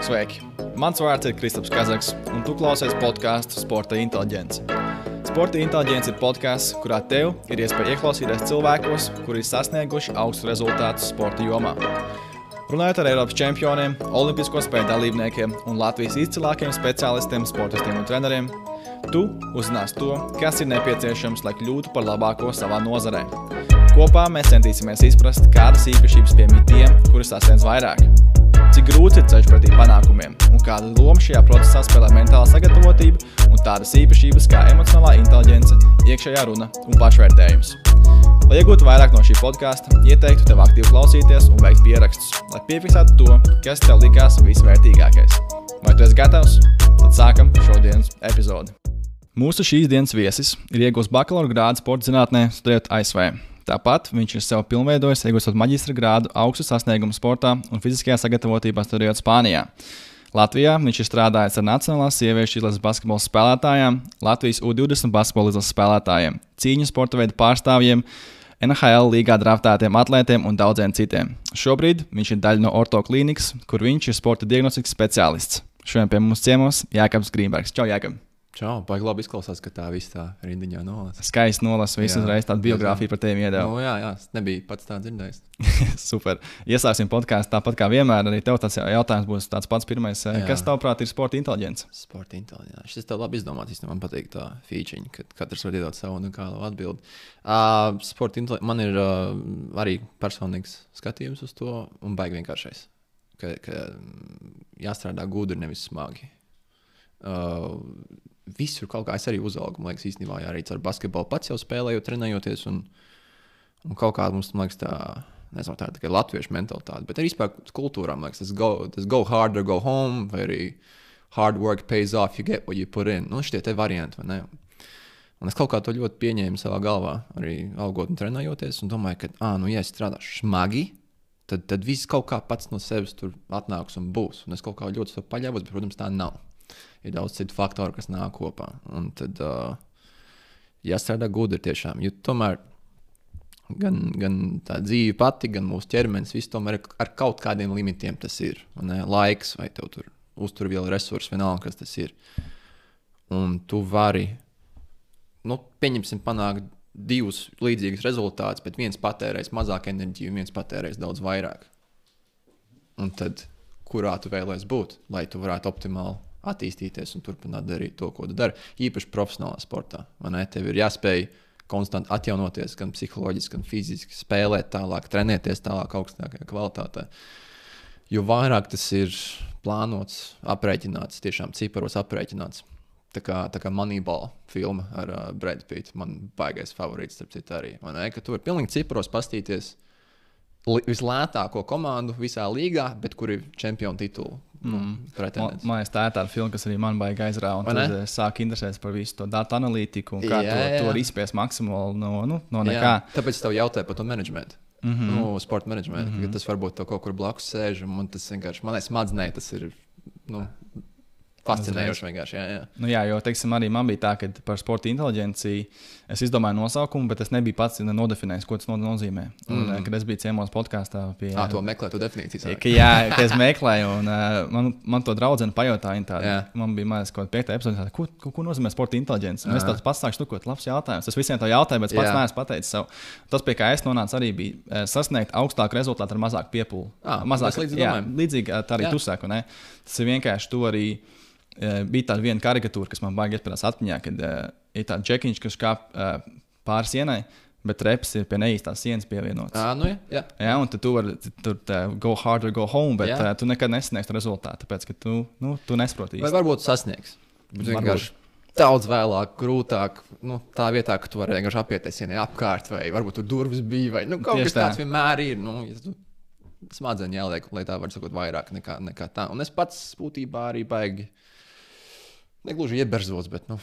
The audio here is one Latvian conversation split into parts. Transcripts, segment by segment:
Sveiki! Mans vārds ir Kristaps Kazaks, un tu klausies podkāstu Sporta inteliģence. Sporta inteliģence ir podkāsts, kurā tev ir iespēja ieklausīties cilvēkos, kuri ir sasnieguši augstu rezultātu sporta jomā. Runājot ar Eiropas čempioniem, Olimpisko spēļu dalībniekiem un Latvijas izcilākajiem specialistiem, sportistiem un treneriem, tu uzzināsi to, kas ir nepieciešams, lai kļūtu par labāko savā nozarē. Kopā mēs centīsimies izprast, kādas īpašības piemīt tiem, kuri sasniedz vairāk. Cik grūts ir ceļš pretī panākumiem, un kāda loma šajā procesā spēlē mentāla sagatavotība un tādas īpašības kā emocionālā inteligence, iekšējā runa un pašvērtējums. Lai iegūtu vairāk no šī podkāsta, ieteiktu tev aktīvi klausīties un veikt pierakstus, lai piefiksētu to, kas tev likās visvērtīgākais. Vai tu esi gatavs? Tad sākam šodienas epizodi. Mūsu šīs dienas viesis ir iegūts bakalaura grādu sporta zinātnē, studējot ASV. Tāpat viņš ir sev pilnveidojis, iegūstot maģistra grādu augstu sasniegumu sportā un fiziskajā sagatavotībā studējot Spānijā. Latvijā viņš ir strādājis ar Nacionālās sieviešu izlases basketbola spēlētājiem, Latvijas U-20 basketbola izlases spēlētājiem, cīņu sporta veidu pārstāvjiem, NHL līgā draftētiem atlētiem un daudziem citiem. Šobrīd viņš ir daļa no Orto klīnikas, kur viņš ir sporta diagnostikas speciālists. Šodien pie mums ciemos Jānis Grīmbergs. Čau, Jānis! Čau, baigi labi izklausās, ka tā viss tā rindiņā nolasa. Skaisti nolasa, visu uzreiz tādu biogrāfiju par tevi iedeva. Nu, jā, jā, es nebiju pats tā dzirdējis. Super. Iesāksim podkāstu tāpat kā vienmēr. Arī tev tāds jautājums būs tāds pats pirmais. Jā. Kas tavuprāt ir sporta inteliģence? Sporta inteliģence. Šis tev labi izdomāts. Man patīk tā feature, kad katrs var iedot savu unikālu atbildi. Uh, sporta inteliģence man ir uh, arī personīgs skatījums uz to un baigi vienkāršais. Ka, ka jāstrādā gudri, nevis smagi. Uh, visur kaut kā es arī uzaugu. Man liekas, īstenībā arī ar basketbolu pats jau spēlēju, trenējoties. Un, un kaut kā mums, man liekas, tā, nezinu, tā ir tikai latviešu mentalitāte. Bet arī vispār kultūrā, man liekas, tas go, tas go harder, go home, vai arī hard work pays off, you get what you put in. Nu, šie te varianti, vai ne? Un es kaut kā to ļoti pieņēmu savā galvā, arī augot un trenējoties. Un domāju, ka, ah, nu, ja es strādāšu smagi, tad, tad viss kaut kā pats no sevis tur atnāks un būs. Un es kaut kā ļoti paļāvos, bet, protams, tā nav ir daudz citu faktoru, kas nāk kopā. Un tad uh, jāstrādā gudri tiešām. Jo tomēr gan, gan tā dzīve pati, gan mūsu ķermenis, viss tomēr ar kaut kādiem limitiem tas ir. Ne? Laiks vai tev tur uzturvielu resursi, vienalga, kas tas ir. Un tu vari, nu, pieņemsim, panākt divus līdzīgus rezultātus, bet viens patērēs mazāk enerģiju, viens patērēs daudz vairāk. Un tad, kurā tu vēlēsies būt, lai tu varētu optimāli attīstīties un turpināt darīt to, ko tu dari. Īpaši profesionālā sportā. Tev ir jāspēj konstanti atjaunoties, gan psiholoģiski, gan fiziski, spēlēt tālāk, trenēties tālāk, augstākajā kvalitātē. Jo vairāk tas ir plānots, aprēķināts, tiešām ciparos aprēķināts. Tā kā, tā kā Moneyball filma ar uh, Brad Pittu, man baigais favorīts, starp citu, arī. Man liekas, ka tu vari pilnīgi ciparos pastīties vislētāko komandu visā līgā, bet kur ir čempionu titulu Nu, mm. Man, man tā ir tāda filma, kas arī man baigi aizrāva. Tad es sāku interesēties par visu to datu analītiku un kā jā, to, jā. to izspiest maksimāli no, nu, no nekā. Jā. Tāpēc es tev jautāju par to menedžmentu. Mm -hmm. nu, sporta menedžmentu. Mm -hmm. Tas varbūt kaut kur blakus sēž. Man tas vienkārši, manai smadzenē tas ir. Nu, Fascinējoši vienkārši. Jā, jā. Nu, jā, jo, teiksim, arī man bija tā, ka par sporta inteligenciju es izdomāju nosaukumu, bet es nebiju pats nodefinējis, ko tas nozīmē. Un, mm. Kad es biju ciemos podkāstā, pie tā, to meklēju, definīciju. Ka, jā, ka es meklēju, un uh, man, man to draudzene pajautāja. Tāda, man bija mazliet kaut kāda piekta epizode, ko, ko, ko nozīmē sporta inteligence. Un es tāds pats sāku stukot, labs jautājums. Es visiem to jautāju, bet es pats neesmu pateicis savu. Tas, pie kā es nonācu, arī bija sasniegt augstāku rezultātu ar mazāku piepūli. Ah, mazāk, līdzīgi, jā, līdzīgi tā arī tu saki. Tas ir vienkārši to arī. Eh, bija tāda viena karikatūra, kas man baigi iespējams atmiņā, kad uh, ir tāds džekiņš, kas kāp uh, pāri sienai. Bet reps ir pie neīstās sienas pievienots. Jā, nu, jā. jā un tu vari tur tā, go harder, go home, bet jā. uh, tu nekad nesasniegsi rezultātu, tāpēc ka tu, nu, tu nesaproti. Vai varbūt sasniegs? Bet vienkārši daudz vēlāk, grūtāk. Nu, tā vietā, ka tu vari vienkārši apieties sienai apkārt, vai varbūt tur durvis bija, vai nu, kaut Tieši kas tā. tāds vienmēr ir. Nu, ja tu, smadzeņi jāliek, lai tā var sakot vairāk nekā, nekā tā. Un es pats būtībā arī baigi negluži ieberzots, bet nu,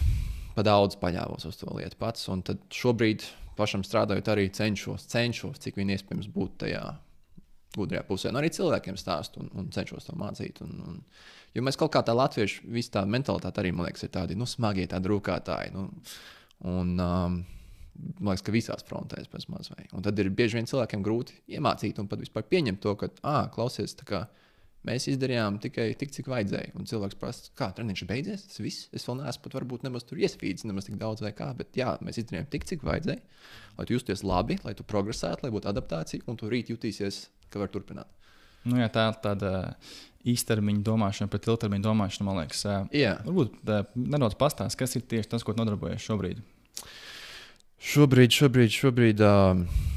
pa daudz paļāvos uz to lietu pats. Un tad šobrīd, pašam strādājot, arī cenšos, cenšos cik vien iespējams būt tajā gudrajā pusē. Un arī cilvēkiem stāstu un, un cenšos to mācīt. Un, un, jo mēs kaut kā tā latviešu, visa tā mentalitāte arī, man liekas, ir tādi nu, smagie, tādi rūkātāji. Nu, un, um, Man liekas, ka visās frontēs pēc mazliet. Tad ir bieži vien cilvēkiem grūti iemācīt un pat vispār pieņemt to, ka, ah, klausies, tā kā Mēs izdarījām tikai tik, cik vajadzēja. Un cilvēks prasa, kā treniņš beidzies. Tas viss. Es vēl neesmu pat varbūt nemaz tur iesvīdis, nemaz tik daudz vai kā. Bet jā, mēs izdarījām tik, cik vajadzēja. Lai tu justies labi, lai tu progresētu, lai būtu adaptācija, un tu rīt jutīsies, ka var turpināt. Nu, jā, tā ir tāda īstermiņa domāšana, pret ilgtermiņa domāšanu, man liekas. Jā. Varbūt nedaudz pastāstīt, kas ir tieši tas, ko nodarbojas šobrīd. Šobrīd, šobrīd, šobrīd. Uh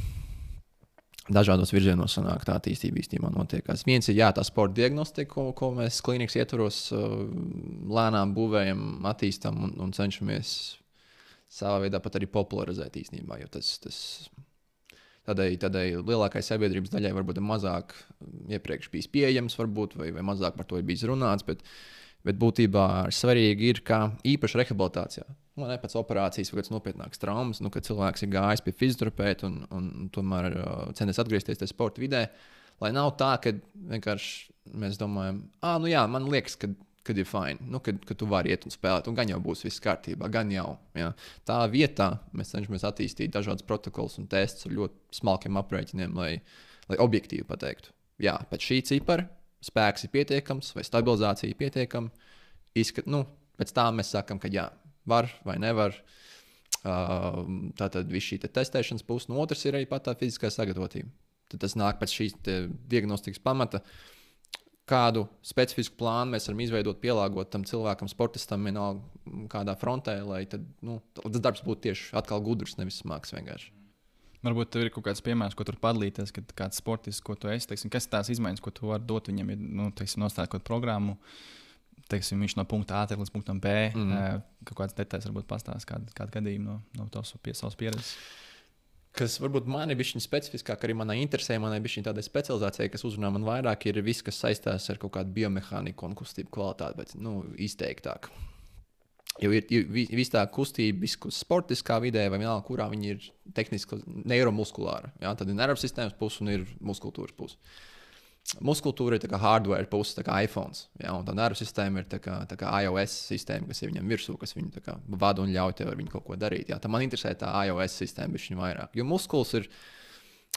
dažādos virzienos sanāk, tā attīstība īstenībā notiekās. Viens ir jā, tā sporta diagnostika, ko, ko mēs klīnikas ietvaros uh, lēnām būvējam, attīstām un, un cenšamies savā veidā pat arī popularizēt īstenībā. Tas, tas tādai, tādai lielākai sabiedrības daļai varbūt mazāk iepriekš bijis pieejams, varbūt, vai, vai mazāk par to ir bijis runāts. Bet, Bet būtībā svarīgi ir, ka īpaši rehabilitācijā, nu, ne pēc operācijas vai kādas nopietnākas traumas, nu, kad cilvēks ir gājis pie fizioterapeita un, un tomēr uh, cenšas atgriezties tajā sporta vidē, lai nav tā, ka vienkārši mēs domājam, ah, nu jā, man liekas, ka kad ir fini, nu, kad, kad tu vari iet un spēlēt, un gan jau būs viss kārtībā, gan jau. Ja. Tā vietā mēs cenšamies attīstīt dažādas protokols un testus ar ļoti smalkiem aprēķiniem, lai, lai objektīvi pateiktu, jā, pēc šī cipara spēks ir pietiekams vai stabilizācija ir pietiekama. Izskat, nu, pēc tam mēs sakām, ka jā, var vai nevar. Uh, tā tad viss šī te testēšanas puse, no otras ir arī pat tā fiziskā sagatavotība. Tad tas nāk pēc šīs diagnostikas pamata. Kādu specifisku plānu mēs varam izveidot, pielāgot tam cilvēkam, sportistam, vienalga kādā frontē, lai tad, nu, tas darbs būtu tieši atkal gudrs, nevis smags vienkārši. Varbūt tev ir kaut kāds piemērs, ko tur padalīties, kad kāds sportists, ko tu esi, teiksim, kas tās izmaiņas, ko tu vari dot viņam, ir nu, teiksim, nostādīt kaut programmu. Teiksim, viņš no punkta A līdz punktam B. Mm. -hmm. Kaut kādas detaļas varbūt pastāstīs kādu, kādu gadījumu no, no tavas pie, pieredzes. Kas varbūt man ir bijis specifiskāk, arī manā interesē, manai bija tāda specializācija, kas uzrunā man vairāk, ir viss, kas saistās ar kaut kādu biomehāniku un kustību kvalitāti, bet nu, izteiktāk. Jo ir, ir viss tā kustība, viskas sportiskā vidē, vai vienalga, kurā viņi ir tehniski neiromuskulāri. Ja? Tad ir nervu sistēmas puse un ir muskultūras puse. Muskultūra ir hardware puse, tā kā iPhone. Ja? Un tā nervu sistēma ir tā kā, tā kā iOS sistēma, kas ir viņam virsū, kas viņu vada un ļauj tev ar viņu kaut ko darīt. Ja? Tā man interesē tā iOS sistēma, bet viņa vairāk. Jo muskulis ir,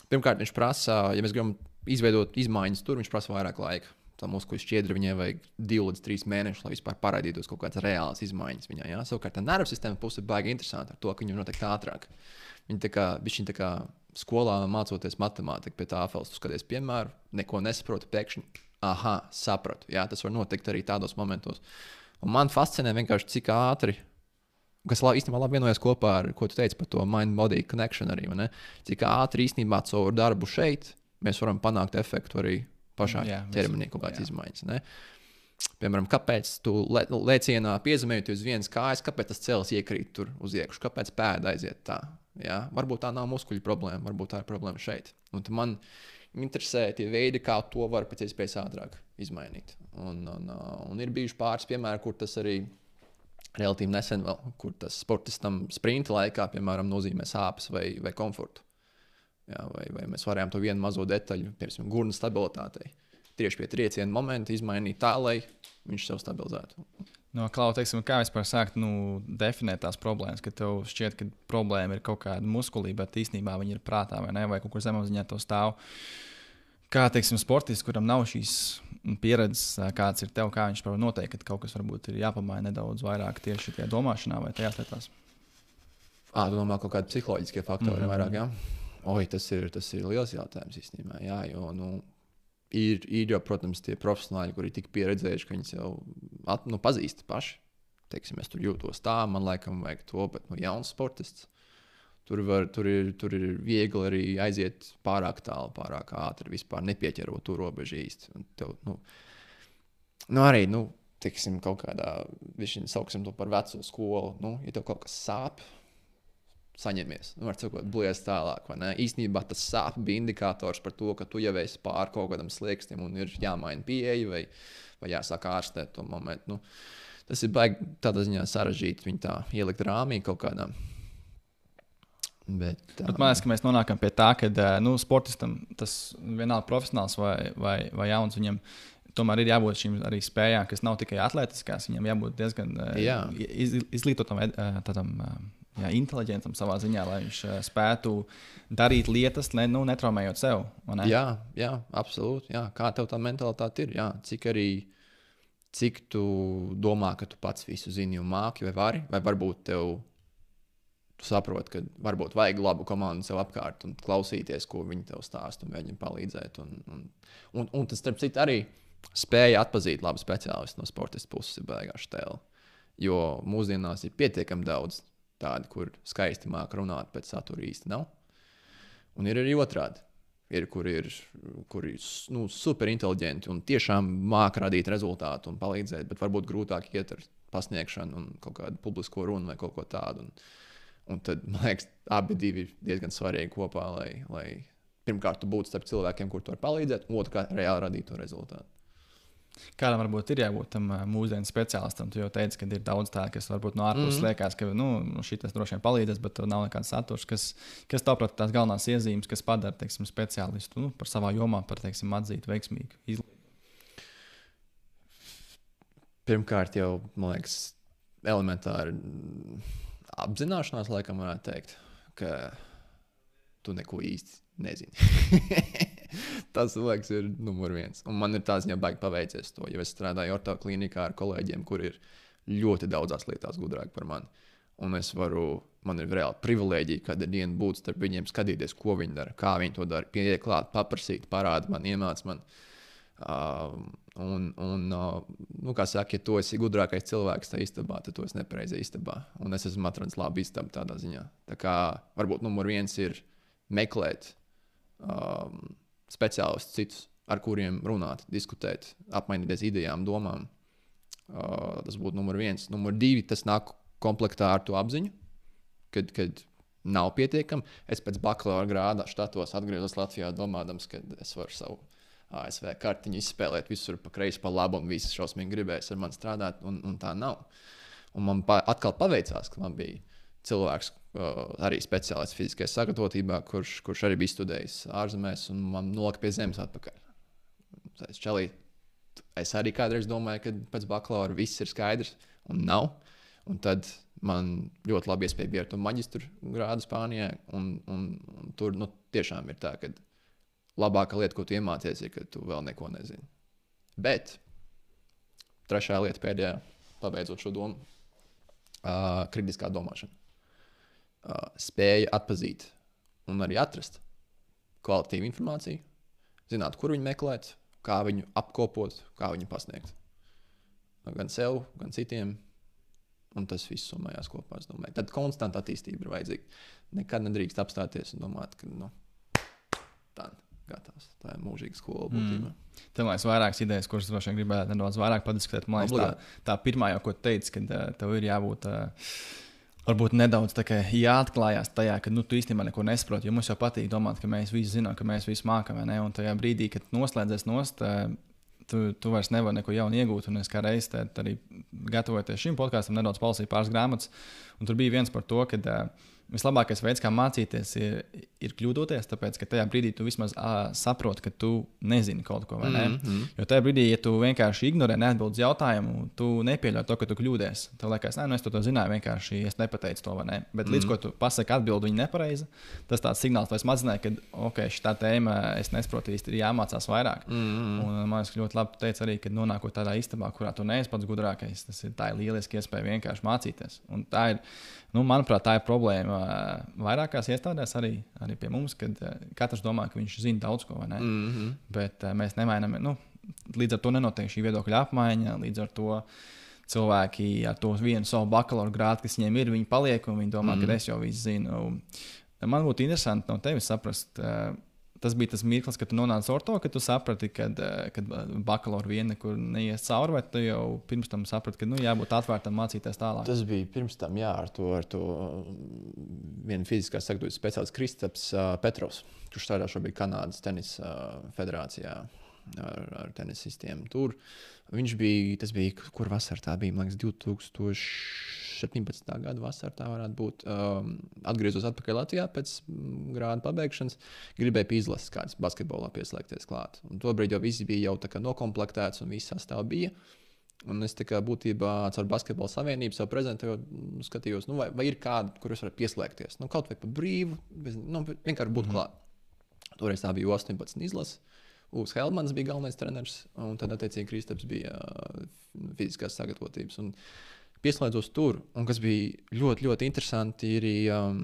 pirmkārt, viņš prasa, ja mēs gribam izveidot izmaiņas tur, viņš prasa vairāk laika tā muskuļu šķiedra viņai vajag divu līdz trīs mēnešus, lai vispār parādītos kaut kādas reālas izmaiņas viņai. Ja? Savukārt, tā nervu sistēma puse ir baigi interesanta ar to, ka viņa notiek ātrāk. Viņa tā kā, viņa tā kā skolā mācoties matemātiku, pie tā apelsnes skaties, piemēram, neko nesaprotu, pēkšņi, ah, sapratu. Jā, tas var notikt arī tādos momentos. Un man fascinē vienkārši, cik ātri kas īstenībā labi vienojas kopā ar ko tu teici par to mind-body connection arī. Cik ātri īstenībā caur darbu šeit mēs varam panākt efektu arī pašā jā, ķermenī kaut kādas izmaiņas. Ne? Piemēram, kāpēc tu le, lēcienā piezemējies uz vienas kājas, kāpēc tas cels iekrīt tur uz iekšā, kāpēc pēda aiziet tā. Ja? Varbūt tā nav muskuļu problēma, varbūt tā ir problēma šeit. Un man interesē tie veidi, kā to var pēc iespējas ātrāk izmainīt. Un, un, un ir bijuši pāris piemēri, kur tas arī relatīvi nesen, vēl, kur tas sportistam sprinta laikā, piemēram, nozīmē sāpes vai, vai komfortu. Jā, vai, vai mēs varējām to vienu mazo detaļu, piemēram, gurnu stabilitātei, tieši pie trieciena momenta izmainīt tā, lai viņš sev stabilizētu. No Klausa, teiksim, kā vispār sākt nu, definēt tās problēmas, ka tev šķiet, ka problēma ir kaut kāda muskulība, bet īstenībā viņi ir prātā vai ne, vai kaut kur zemapziņā to stāv. Kā teiksim, sportists, kuram nav šīs pieredzes, kāds ir tev, kā viņš var noteikt, ka kaut kas varbūt ir jāpamaina nedaudz vairāk tieši tajā domāšanā vai tajās lietās? Ah, tu domā, kaut kādi psiholoģiskie faktori mm -hmm. vairāk, jā? Ja? Oi, tas ir, tas ir liels jautājums īstenībā. Jā, jo, nu, ir, ir jau, protams, tie profesionāļi, kuri ir tik pieredzējuši, ka viņi jau at, nu, pazīst paši. Teiksim, es tur jūtos tā, man laikam vajag to, bet nu, jauns sportists. Tur, var, tur, ir, tur ir viegli arī aiziet pārāk tālu, pārāk ātri, vispār nepieķerot to robežu īsti. Tev, nu, nu, arī, nu, teiksim, kaut kādā, viņš sauksim to par veco skolu. Nu, ja tev kaut kas sāp, saņemies. Nu, var sakot, blies tālāk. Īsnībā tas sāp bija indikators par to, ka tu jau esi pāri kaut kādam slieksnim un ir jāmaina pieeja vai, vai jāsāk ārstēt to momentu. Nu, tas ir baigi tādā ziņā sarežģīti viņu tā ielikt rāmī kaut kādā. Bet, tā... Bet man liekas, ka mēs nonākam pie tā, ka nu, sportistam tas vienalga profesionāls vai, vai, vai jauns. Viņam tomēr ir jābūt šīm arī spējām, kas nav tikai atletiskās. Viņam jābūt diezgan Jā. iz, izglītotam, tādam jā, inteliģentam savā ziņā, lai viņš uh, spētu darīt lietas, ne, nu, netraumējot sev. Ne? Jā, jā, absolūti. Jā. Kā tev tā mentalitāte ir? Jā, cik arī cik tu domā, ka tu pats visu zini un māki, vai vari, vai varbūt tev. Tu saproti, ka varbūt vajag labu komandu sev apkārt un klausīties, ko viņi tev stāsta un mēģina palīdzēt. Un, un, un, un tas, starp citu, arī spēja atpazīt labu speciālistu no sportista puses ir beigās tēlu. Jo mūsdienās ir pietiekami daudz tādu, kur skaisti māca runāt, bet satura īsti nav. Un ir arī otrādi. Ir, kur ir, kur ir nu, superinteliģenti un tiešām māca radīt rezultātu un palīdzēt, bet varbūt grūtāk iet ar pasniegšanu un kaut kādu publisko runu vai kaut ko tādu. Un, un tad, man liekas, abi ir diezgan svarīgi kopā, lai, lai pirmkārt būtu starp cilvēkiem, kur to var palīdzēt, un otrkārt reāli radīt to rezultātu. Kādam varbūt ir jābūt tam mūsdienu speciālistam. Tu jau teici, ka ir daudz tādu, kas varbūt no ārpuses mm. liekas, ka nu, šis droši vien palīdzēs, bet nav nekāds saturs. Kas, kas tavuprāt, tās galvenās iezīmes, kas padara teiksim, speciālistu nu, par savā jomā, par teiksim, atzītu veiksmīgu izlīdzību? Pirmkārt, jau man liekas, elementāri apzināšanās, laikam, varētu teikt, ka tu neko īsti nezini. tas liekas, ir numur viens. Un man ir tāds, ja baigi paveicies to, jo es strādāju orto klinikā ar kolēģiem, kur ir ļoti daudzās lietās gudrāki par mani. Un es varu, man ir reāli privilēģija, kad ir diena būt starp viņiem, skatīties, ko viņi dara, kā viņi to dara, pieiet klāt, paprasīt, parādīt man, iemācīt man. Uh, un, un uh, nu, kā saka, ja tu esi gudrākais cilvēks tajā istabā, tad tu esi nepareizā istabā. Un es esmu atradis labu istabu tādā ziņā. Tā kā varbūt numur viens ir meklēt um, speciālistus, citus, ar kuriem runāt, diskutēt, apmainīties idejām, domām. Uh, tas būtu numur viens. Numur divi, tas nāk komplektā ar to apziņu, kad, kad nav pietiekami. Es pēc bakalaura grāda štatos atgriezos Latvijā, domājams, ka es varu savu ASV kartiņu izspēlēt visur pa kreisi, pa labi, un visi šausmīgi gribēs ar mani strādāt, un, un tā nav. Un man pa, atkal paveicās, ka man bija cilvēks, arī speciālists fiziskajā sagatavotībā, kurš, kurš arī bija studējis ārzemēs, un man nolika pie zemes atpakaļ. Es, čelī, es arī kādreiz domāju, ka pēc bakalaura viss ir skaidrs, un nav. Un tad man ļoti labi iespēja bija ar to maģistru grādu Spānijā. Un, un, un tur nu, tiešām ir tā, ka labākā lieta, ko tu iemācies, ir, ka tu vēl neko nezini. Bet trešā lieta, pēdējā, pabeidzot šo domu, uh, kritiskā domāšana uh, spēja atpazīt un arī atrast kvalitīvu informāciju, zināt, kur viņu meklēt, kā viņu apkopot, kā viņu pasniegt. Gan sev, gan citiem. Un tas viss summējās kopā. Tad konstanta attīstība ir vajadzīga. Nekad nedrīkst apstāties un domāt, ka nu, tā gatavs. Tā ir mūžīga skola. Būtībā. Mm. Tev liekas, vairākas idejas, kuras droši vien gribētu nedaudz vairāk padiskutēt. Man liekas, tā, tā pirmā jau, ko teici, ka tev ir jābūt. Uh, Varbūt nedaudz jāatklājās tajā, ka nu, tu īstenībā neko nesaproti. Jo mums jau patīk domāt, ka mēs visi zinām, ka mēs visi mākam. Un tajā brīdī, kad noslēdzies nost, tu, tu vairs nevari neko jaunu iegūt. Un es kā reizes arī gatavojoties šim podkāstam, nedaudz palasīju pāris grāmatas. Un tur bija viens par to, ka uh, vislabākais veids, kā mācīties, ir, ir kļūdoties, tāpēc ka tajā brīdī tu vismaz uh, saproti, ka tu nezini kaut ko. Mm -hmm. Jo tajā brīdī, ja tu vienkārši ignorē, neatbild uz jautājumu, tu nepieļauj to, ka tu kļūdies. Tev liekas, nē, nu es to, to zināju, vienkārši es nepateicu to ne. Bet mm -hmm. līdz ko tu pasaki atbildi viņa nepareizi, tas tāds signāls, lai es mazināju, ka ok, šī tēma es nesaprotu īsti, ir jāmācās vairāk. Mm -hmm. Un man liekas, ļoti labi teica arī, ka nonākot tādā istabā, kurā tu neesi pats gudrākais, tas ir tā ir lieliski iespēja vienkārši mācīties. Un tā ir Nu, manuprāt, tā ir problēma vairākās iestādēs, arī, arī pie mums, kad katrs domā, ka viņš zina daudz ko, mm -hmm. bet mēs nemainām. Nu, līdz ar to nenotiek šī viedokļa apmaiņa, līdz ar to cilvēki ar to vienu savu bakalaura grādu, kas viņiem ir, viņi paliek un viņi domā, mm -hmm. ka es jau visu zinu. Man būtu interesanti no tevis saprast, tas bija tas mirklis, kad tu nonāci orto, kad tu saprati, ka eh, bakalaura viena nekur neies cauri, vai tu jau pirms tam saprati, ka nu, jābūt atvērtam mācīties tālāk? Tas bija pirms tam, jā, ar to, ar to mm, vienu fiziskās sagatavošanas speciālistu Kristaps uh, Petrovs, kurš strādā šobrīd Kanādas tenisa federācijā ar, ar tenisistiem tur. Viņš bija, tas bija, kur vasarā tā bija, man liekas, 2000. 17. gada vasarā tā varētu būt. Um, atgriezos atpakaļ Latvijā pēc mm, grāna pabeigšanas, gribēju pie izlases kādas basketbolā pieslēgties klāt. Un tobrīd jau viss bija jau nokomplektēts un viss sastāvs bija. Un es tā kā būtībā caur basketbola savienību savu prezentēju, skatījos, nu, vai, vai ir kāda, kur es varu pieslēgties. Nu, kaut vai pa brīvu, bez, nu, vienkārši būt mm -hmm. klāt. Toreiz tā bija 18 izlases. Uvs Helmans bija galvenais treneris, un tad, attiecīgi, Kristaps bija fiziskās sagatavotības. Un pieslēdzos tur, un kas bija ļoti, ļoti interesanti, ir um,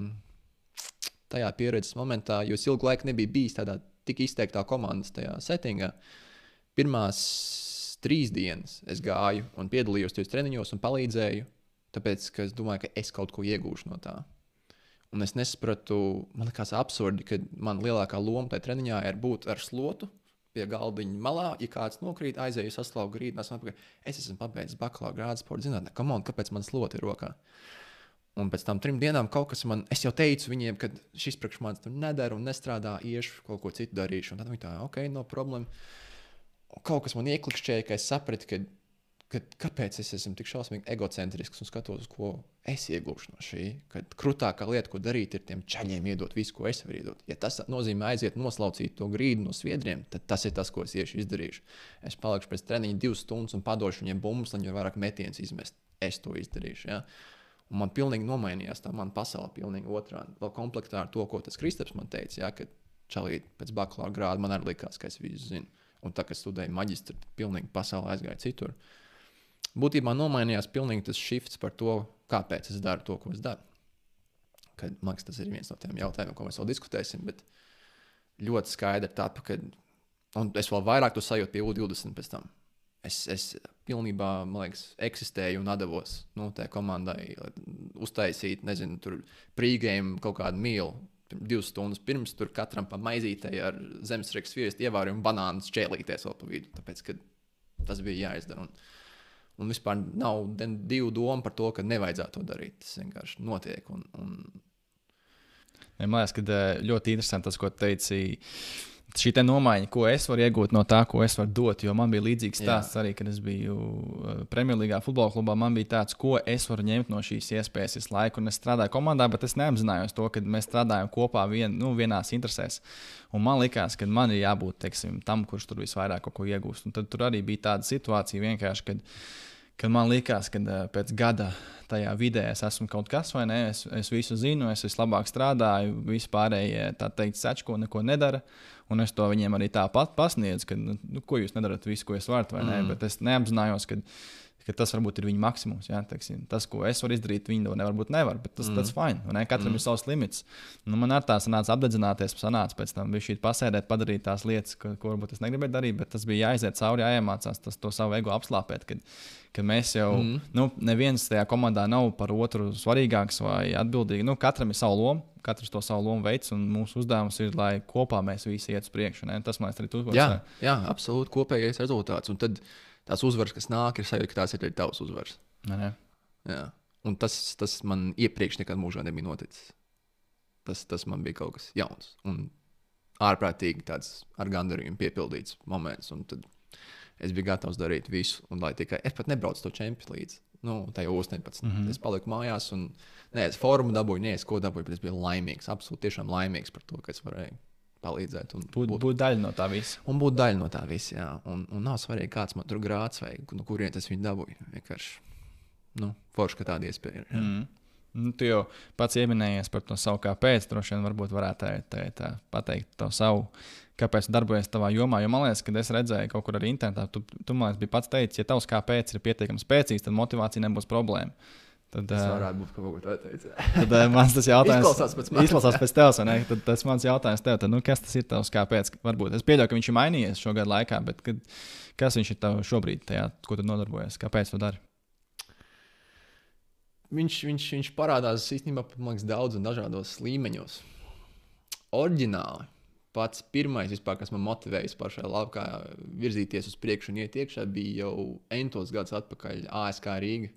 tajā pieredzes momentā, jo es ilgu laiku nebiju bijis tādā tik izteiktā komandas tajā settingā. Pirmās trīs dienas es gāju un piedalījos tajos treniņos un palīdzēju, tāpēc ka es domāju, ka es kaut ko iegūšu no tā. Un es nesapratu, man liekas, absurdi, ka man lielākā loma tajā treniņā ir būt ar slotu pie galdiņa malā. Ja kāds nokrīt, aizēju saslauku grīdu, es esmu pabeidzis bakalaura grādu sporta zinātnē. On, kāpēc man sloti ir rokā? Un pēc tam trim dienām kaut kas man, es jau teicu viņiem, ka šis priekš manis tur nedara un nestrādā, iešu kaut ko citu darīšu. Un tad viņi tā, ok, no problēma kaut kas man ieklikšķēja, ka es sapratu, ka, ka, kāpēc es esmu tik šausmīgi egocentrisks un skatos, ko es iegūšu no šī. Kad krūtākā lieta, ko darīt, ir tiem čaļiem iedot visu, ko es varu iedot. Ja tas nozīmē aiziet noslaucīt to grīdu no sviedriem, tad tas ir tas, ko es iešu izdarīšu. Es palikšu pēc treniņa divas stundas un padošu viņiem bumbas, lai viņi vairāk metienus izmest. Es to izdarīšu. Ja? Un man pilnīgi nomainījās tā mana pasaule, pilnīgi otrādi. Vēl komplektā ar to, ko tas Kristaps man teica, ja, kad čalīt pēc bakalaura grāda man arī likās, ka es visu zinu. Un tā kā studēju maģistru, pilnīgi pasaulē aizgāju citur. Būtībā nomainījās pilnīgi tas shifts par to, kāpēc es daru to, ko es daru. Kad, man liekas, tas ir viens no tiem jautājumiem, ko mēs vēl diskutēsim. Bet ļoti skaidri tapa, ka, un es vēl vairāk to sajūtu pie U20 pēc tam. Es, es pilnībā, man liekas, eksistēju un devos nu, tajā komandai, uztaisīt, nezinu, tur prīgēm kaut kādu mīlu divas stundas pirms tam katram pa maizītei ar zemesrīks sviestu ievāru un banānu šķēlīties vēl pa vidu. Tāpēc tas bija jāizdara. Un, un vispār nav divu domu par to, ka nevajadzētu to darīt. Tas vienkārši notiek. Un, un... Man liekas, ka eh, ļoti interesanti tas, ko teici šī nomaiņa, ko es varu iegūt no tā, ko es varu dot. Jo man bija līdzīgs stāsts Jā. arī, kad es biju uh, Premjerlīgā futbola klubā. Man bija tāds, ko es varu ņemt no šīs iespējas visu laiku. Un es strādāju komandā, bet es neapzinājos to, ka mēs strādājam kopā vien, nu, vienās interesēs. Un man liekas, ka man ir jābūt teiksim, tam, kurš tur visvairāk ko iegūst. Un tad tur arī bija tāda situācija vienkārši, kad, kad man liekas, ka uh, pēc gada tajā vidē es esmu kaut kas, vai ne? Es, es visu zinu, es vislabāk strādāju, vispārējie tā teikt, sečko neko nedara. Un es to viņiem arī tāpat pasniedzu, ka, nu, nu, ko jūs nedarat, visu, ko jūs varat, vai ne? Mm. Bet es neapzinājos, ka, ka tas varbūt ir viņa maksimums. Jā, teiksim, tas, ko es varu izdarīt, viņi to nevar būt. Nevar, bet tas mm. ir fini. Katram mm. ir savs limits. Nu, man ar tā sanāca apdedzināties, sanāca pēc tam šī pasēdēt, padarīt tās lietas, ko, ko varbūt es negribēju darīt, bet tas bija jāiziet cauri, jāiemācās tas, to savu ego apslāpēt. Kad, ka mēs jau, mm. nu, neviens tajā komandā nav par otru svarīgāks vai atbildīgs. Nu, katram ir sava loma katrs to savu lomu veids, un mūsu uzdevums ir, lai kopā mēs visi iet uz priekšu. Ne? Tas man arī tur jā, jā, absolūti kopējais rezultāts. Un tad tās uzvaras, kas nāk, ir sajūta, ka tās ir arī tavas uzvaras. Ne? Jā. Un tas, tas man iepriekš nekad mūžā nebija noticis. Tas, tas man bija kaut kas jauns un ārprātīgi tāds ar gandarījumu piepildīts moments. Un tad es biju gatavs darīt visu, un lai tikai es pat nebraucu to čempionu līdzi. Nu, tajā 18. Mm -hmm. Es paliku mājās, un nē, es formu dabūju, nē, es ko dabūju, bet es biju laimīgs. Absolūti, tiešām laimīgs par to, ka es varēju palīdzēt. Būt, būt, būt daļa no tā visa. Un būt daļa no tā visa, jā. Un, un nav svarīgi, kāds man tur grāts vai no kurienes es viņu dabūju. Vienkārši, nu, forši, ka tāda iespēja ir. Jā. Mm. Nu, tu jau pats pieminējies par to savu kāpēc. Droši vien varbūt varētu tā, tā, tā pateikt to savu kāpēc tu darbojies tajā jomā. Jo man liekas, ka es redzēju kaut kur arī internetā, tu, tu man liekas, biji pats teicis, ja tavs kāpēc ir pietiekami spēcīgs, tad motivācija nebūs problēma. Tad, tas varētu būt kaut kas tāds. Tad uh, mans tas jautājums izklausās pēc manis. Izklausās pēc tevis, ne? Tad tas mans jautājums tev, tad, nu, kas tas ir tavs kāpēc? Varbūt es pieļauju, ka viņš ir mainījies šo gadu laikā, bet kad, kas viņš ir tev šobrīd, tajā, ko tu nodarbojies? Kāpēc tu dari? Viņš, viņš, viņš parādās īstenībā liekas, daudz un dažādos līmeņos. Oriģināli pats pirmais, vispār, kas man motivēja pašā laukā virzīties uz priekšu un iet iekšā, bija jau entos gadus atpakaļ ASK Rīga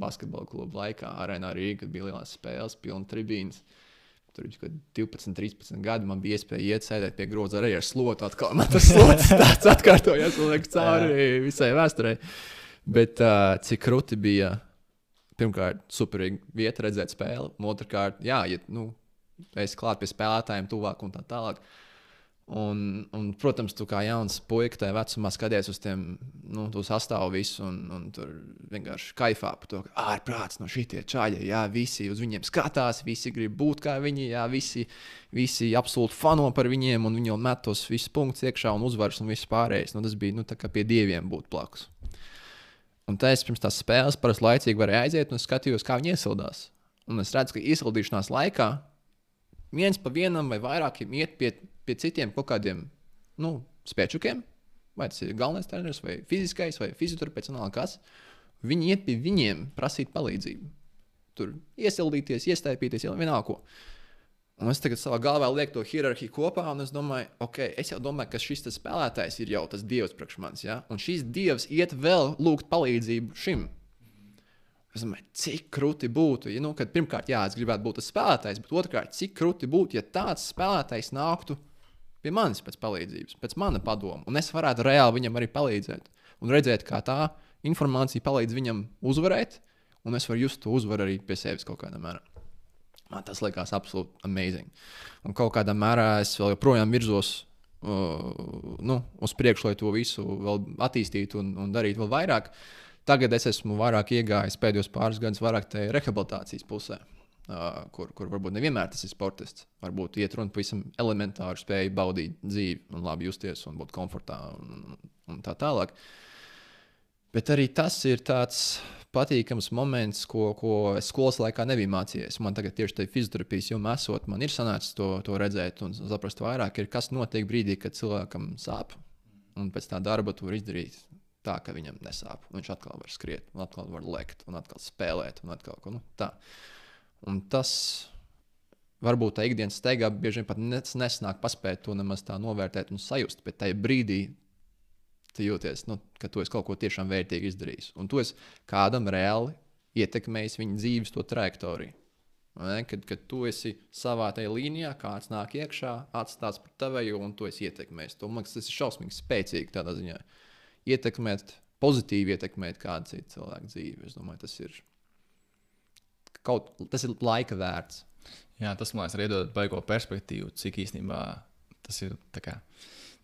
basketbola kluba laikā. Arēnā Rīga bija lielās spēles, pilna tribīnas. Tur bija 12, 13 gadi. Man bija iespēja iet, sēdēt pie groza arī ar slotu. Atkal. Man tas slots tāds atkārtojās, liekas, cauri visai vēsturei. Bet uh, cik krūti bija, pirmkārt, superīga vieta redzēt spēli. Un otrkārt, jā, ja nu, es klāt pie spēlētājiem, tuvāk un tā tālāk. Un, un, protams, tu kā jauns puika tajā vecumā skaties uz tiem nu, sastāvu visu, un, un tur vienkārši kaifā par to, ka ārprāts no šitie čaļi, jā, visi uz viņiem skatās, visi grib būt kā viņi, jā, visi, visi absolūti fano par viņiem, un viņi jau met tos visus punktus iekšā un uzvaras un viss pārējais. Nu, tas bija nu, kā pie dieviem būt blakus. Un tā es pirms tās spēles parasti laicīgi varēju aiziet un skatījos, kā viņi iesildās. Un es redzu, ka iesildīšanās laikā viens pa vienam vai vairākiem iet pie pie citiem kaut kādiem nu, spēčukiem, vai tas ir galvenais treneris, vai fiziskais, vai fizioterapeits, kas. Viņi iet pie viņiem prasīt palīdzību. Tur iesildīties, iestaipīties, jau vienalga. Un es tagad savā galvā lieku to hierarhiju kopā, un es domāju, ok, es jau domāju, ka šis spēlētājs ir jau tas dievs priekš manis. Ja? Un šis dievs iet vēl lūgt palīdzību šim. Es domāju, cik krūti būtu, ja, nu, kad pirmkārt, jā, es gribētu būt tas spēlētājs, bet otrkārt, cik krūti būtu, ja tāds spēlētājs nāktu pie manis pēc palīdzības, pēc mana padoma. Un es varētu reāli viņam arī palīdzēt. Un redzēt, kā tā informācija palīdz viņam uzvarēt, un es varu just to uzvaru arī pie sevis kaut kādā mērā. Man tas likās absolūti amazing. Un kaut kādā mērā es vēl joprojām virzos uh, nu, uz priekšu, lai to visu vēl attīstītu un, un darītu vēl vairāk. Tagad es esmu vairāk iegājis pēdējos pāris gadus vairāk tajā rehabilitācijas pusē. Uh, kur, kur varbūt nevienmēr tas ir sportists. Varbūt iet runa pavisam elementāru spēju baudīt dzīvi, un labi justies un būt komfortā un, un tā tālāk. Bet arī tas ir tāds patīkams moments, ko, ko es skolas laikā nebiju mācījies. Man tagad tieši tajā fizioterapijas jomā esot, man ir sanācis to, to redzēt un saprast vairāk, ir, kas notiek brīdī, kad cilvēkam sāp. Un pēc tā darba tu vari izdarīt tā, ka viņam nesāp. Viņš atkal var skriet, un atkal var lekt, un atkal spēlēt, un atkal ko nu, tādu. Un tas varbūt tā ikdienas steigā bieži vien pat nesnāk paspēt to nemaz tā novērtēt un sajust. Bet tajā brīdī tu jūties, nu, ka tu esi kaut ko tiešām vērtīgi izdarījis. Un tu esi kādam reāli ietekmējis viņa dzīves to trajektoriju. Kad, kad tu esi savā tajā līnijā, kāds nāk iekšā, atstāts par tevi, un tu esi ietekmējis. To, man liekas, tas ir šausmīgi spēcīgi tādā ziņā. Ietekmēt, pozitīvi ietekmēt kādu citu cilvēku dzīvi. Es domāju, tas ir kaut ir laika vērts. Jā, tas man liekas, arī dod baigo perspektīvu, cik īstenībā tas ir. Kā,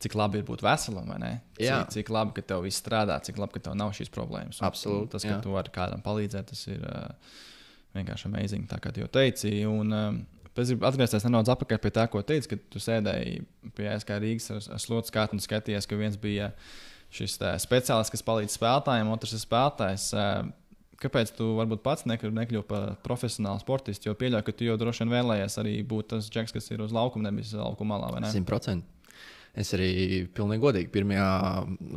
cik labi ir būt veselam, vai ne? Cik, cik labi, ka tev viss strādā, cik labi, ka tev nav šīs problēmas. Absolūti. Tas, ka jā. tu vari kādam palīdzēt, tas ir uh, vienkārši amazing, tā kā jau teici. Un, um, Es gribu atgriezties nedaudz atpakaļ pie tā, ko teici, kad tu sēdēji pie ASK Rīgas ar, ar slotu skatu un skatījies, ka viens bija šis tā, speciālists, kas palīdz spēlētājiem, otrs ir spēlētājs. Uh, Kāpēc tu varbūt pats nekļuvu par profesionālu sportistu? Jo pieļauju, ka tu jau droši vien vēlējies arī būt tas džeks, kas ir uz laukuma, nevis laukuma malā. Ne? 100%. Es arī pilnīgi godīgi, pirmajā,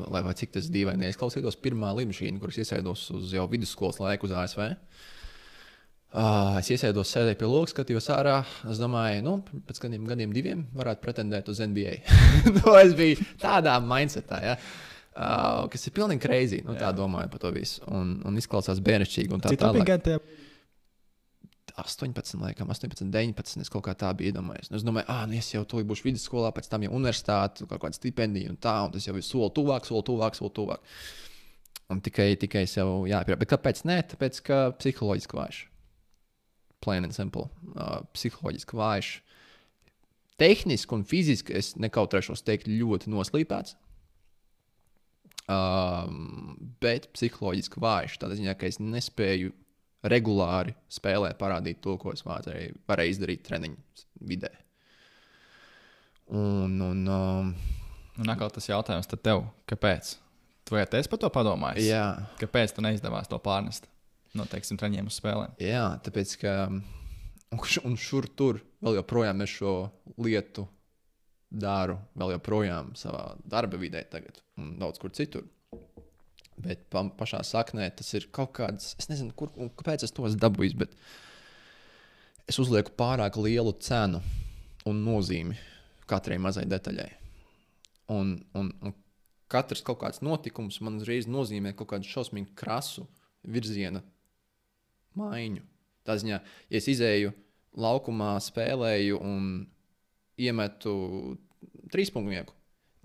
lai cik tas dīvaini izklausītos, pirmā lidmašīna, kuras iesēdos uz jau vidusskolas laiku uz ASV. Uh, es iesēdos, sēdēju pie logs, skatījos ārā. Es domāju, nu, pēc kādiem gadiem, diviem, varētu pretendēt uz NBA. nu, es biju tādā mindsetā. Ja? Uh, kas ir pilnīgi crazy. Nu, tā domāju par to visu. Un, un izklausās bērnišķīgi. Tā tālāk. 18, laikam, 18, 19. Es kaut kā tā biju iedomājies. Nu, es domāju, ah, nu, es jau to būšu vidusskolā, pēc tam jau universitāte, kaut kāda stipendija un tā, un tas jau ir soli tuvāk, soli tuvāk, soli tuvāk. Un tikai, tikai sev jāpierāda. Bet kāpēc nē? Tāpēc, ka psiholoģiski vājš. Plain and simple. Uh, psiholoģiski vājš. Tehniski un fiziski es nekautrēšos teikt ļoti noslīpēts. Um, bet psiholoģiski vājš. Tādā ziņā, ka es nespēju regulāri spēlē parādīt to, ko es varēju, varēju izdarīt treniņu vidē. Un, un, um, un atkal tas jautājums tev, kāpēc? Tu vai esi par to padomājis? Jā. Kāpēc tu neizdevās to pārnest no, teiksim, treniņiem uz spēlēm? Jā, tāpēc, ka un šur tur vēl joprojām es šo lietu daru vēl joprojām savā darba vidē, tagad, un daudz kur citur. Bet pa, pašā saknē tas ir kaut kāds, es nezinu, kur, kāpēc es to esmu dabūjis, bet es uzlieku pārāk lielu cenu un nozīmi katrai mazai detaļai. Un, un, un katrs kaut kāds notikums man uzreiz nozīmē kaut kādu šausmīgu krasu virziena maiņu. Tā ziņā, ja es izēju laukumā, spēlēju un iemetu trīspunktnieku,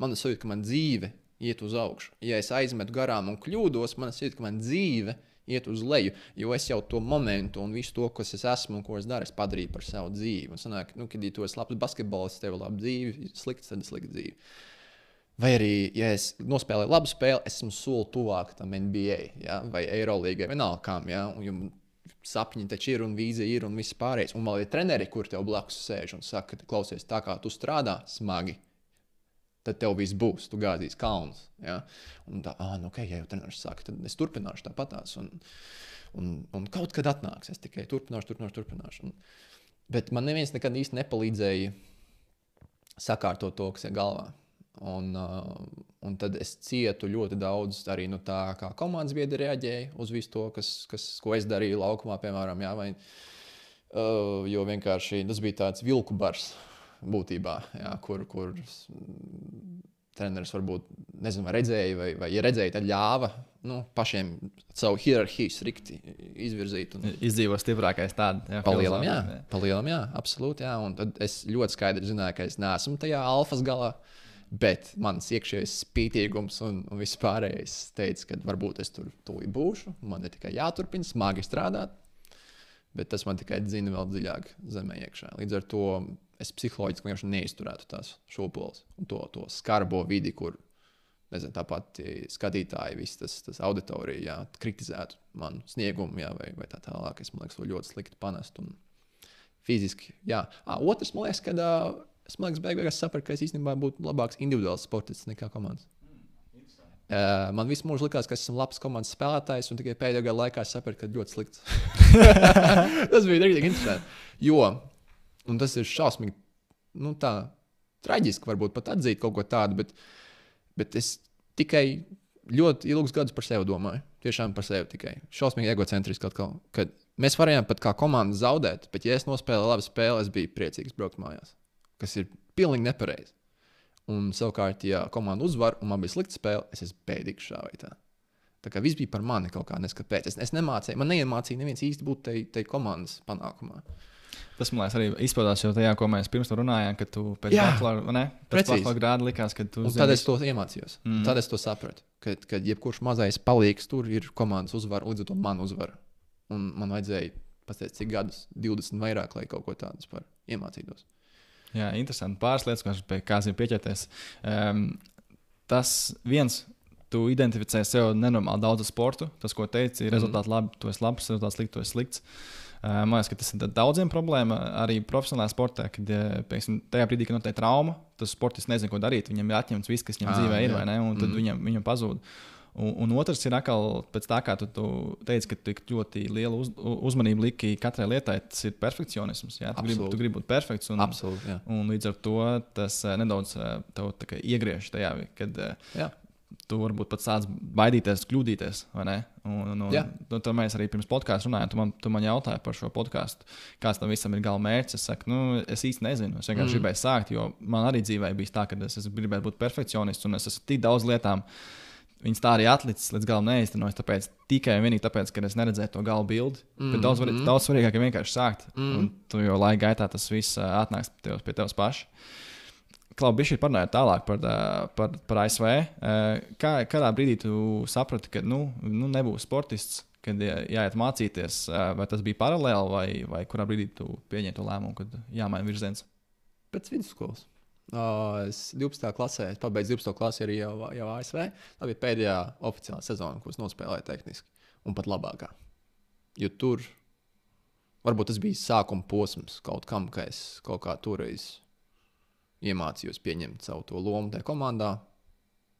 man ir sajūta, ka man dzīve iet uz augšu. Ja es aizmetu garām un kļūdos, man ir man dzīve iet uz leju, jo es jau to momentu un visu to, kas es esmu un ko es daru, es padarīju par savu dzīvi. Un sanāk, nu, kad ja tu esi labs basketbolists, tev ir laba dzīve, slikts, tad slikta dzīve. Vai arī, ja es nospēlēju labu spēli, esmu soli tuvāk tam NBA ja? vai Eirolandā, vienalga kam. Ja? Un, sapņi taču ir un vīzija ir un viss pārējais. Un vēl ir treneri, kur tev blakus sēž un saka, ka klausies tā, kā tu strādā smagi. Tad tev viss būs, tu gāzīsi kalnus. Ja? Un tā, ah, nu, ok, ja jau treneris saka, tad es turpināšu tāpatās. Un, un, un kaut kad atnāks, es tikai turpināšu, turpināšu, turpināšu. Un, bet man neviens nekad īsti nepalīdzēja sakārtot to, kas ir galvā. Un, uh, un tad es cietu ļoti daudz arī no nu, tā, kā komandas biedri reaģēja uz visu to, kas, kas, ko es darīju laukumā, piemēram. Jā, vai, uh, jo vienkārši tas bija tāds vilku bars būtībā, jā, kur, kur treneris varbūt nezinu, vai redzēja, vai, vai ja redzēja, tad ļāva nu, pašiem savu hierarhiju strikti izvirzīt. Un... Izdzīvo stiprākais tādā palielam, jā, palielam, jā, absolūti. Jā. Un tad es ļoti skaidri zināju, ka es neesmu tajā alfas galā. Bet mans iekšējais spītīgums un, un viss pārējais teica, ka varbūt es tur tūlīt būšu. Man ir tikai jāturpina smagi strādāt, bet tas man tikai dzina vēl dziļāk zemē iekšā. Līdz ar to es psiholoģiski vienkārši neizturētu tās šūpoles un to, to skarbo vidi, kur nezinu, tāpat skatītāji, visas tas, tas auditorija, jā, kritizētu manu sniegumu, jā, vai, vai tā tālāk. Es domāju, to ļoti slikti panest. Un fiziski, jā. À, otrs, man liekas, ka es liekas, beig beigās sapratu, ka es īstenībā būtu labāks individuāls sportists nekā komandas. Uh, man visu mūžu likās, ka esmu labs komandas spēlētājs, un tikai pēdējā gada laikā es sapratu, ka ļoti slikts. tas bija ļoti interesanti. Jo, un tas ir šausmīgi, nu tā, traģiski varbūt pat atzīt kaut ko tādu, bet, bet es tikai ļoti ilgus gadus par sevi domāju. Tiešām par sevi tikai. Šausmīgi egocentriski atkal. Kad mēs varējām pat kā komanda zaudēt, bet ja es nospēlēju labu spēli, es biju priecīgs braukt mājās kas ir pilnīgi nepareizi. Un savukārt, ja komanda uzvar un man bija slikta spēle, es esmu bēdīgs šā vai tā. Tā kā viss bija par mani kaut kā neskapēc. Es, es nemācīju, man neiemācīja neviens īsti būt tai komandas panākumā. Tas man liekas, arī izpaudās jau tajā, ko mēs pirms tam runājām, kad tu pēc tam grāda likās, ka tu. Tad es to iemācījos. Mm. Tad es to sapratu, ka, ka jebkurš mazais palīgs tur ir komandas uzvara, līdz ar to man uzvara. Un man vajadzēja pateikt, cik gadus, 20 vairāk, lai kaut ko tādu iemācītos. Jā, interesanti. Pāris lietas, ko es pie kādiem pieķerties. Um, tas viens, tu identificē sev nenormāli daudz sportu. Tas, ko teici, ir mhm. rezultāti labi, tu esi labs, rezultāts slikts, tu esi slikts. Man liekas, ka tas ir daudziem problēma arī profesionālajā sportā, kad pieksim, tajā brīdī, kad notiek trauma, tas sportists nezina, ko darīt. Viņam ir atņemts viss, kas viņam ah, dzīvē ir, vai ne? Un tad mm. viņam, viņam pazūd. Un, un otrs ir atkal pēc tā, kā tu, tu teici, ka tu ļoti lielu uz, uzmanību liki katrai lietai. Tas ir perfekcionisms. Jā, tu, Absolut. gribi, tu gribi būt perfekts. Un, Absolut, jā. un līdz ar to tas nedaudz tev iegriež tajā, kad jā. Tu varbūt pat sāc baidīties, kļūdīties. Un, un, un, nu, tad mēs arī pirms podkāstā runājām. Tu man, tu man jautāji par šo podkāstu, kāds tam visam ir gala mērķis. Es saku, nu, es īsti nezinu. Es vienkārši mm. gribēju sākt, jo man arī dzīvē bija tā, ka es, es gribēju būt perfekcionists un es esmu tik daudz lietām. Viņas tā arī atlicis līdz galam neiztenojas. Tāpēc tikai un vienīgi tāpēc, ka es neredzēju to gala bildi. Mm, Bet daudz, mm. daudz svarīgāk ir vienkārši sākt. Mm. Un tu jau laika gaitā tas viss atnāks pie tevis, pie tevis paša. Klaubi, šī parunājot tālāk par, par, par ASV. Kā, kādā brīdī tu saprati, ka nu, nu nebūs sportists, kad jāiet mācīties? Vai tas bija paralēli, vai, vai kurā brīdī tu pieņēmi to lēmumu, kad jāmaina virziens? Pēc vidusskolas. Es 12. klasē, es pabeidzu 12. klasi arī jau, jau ASV. Tā bija pēdējā oficiālā sezona, ko es nospēlēju tehniski, un pat labākā. Jo tur varbūt tas bija sākuma posms kaut kam, ka es kaut kā toreiz iemācījos pieņemt savu to lomu tajā komandā.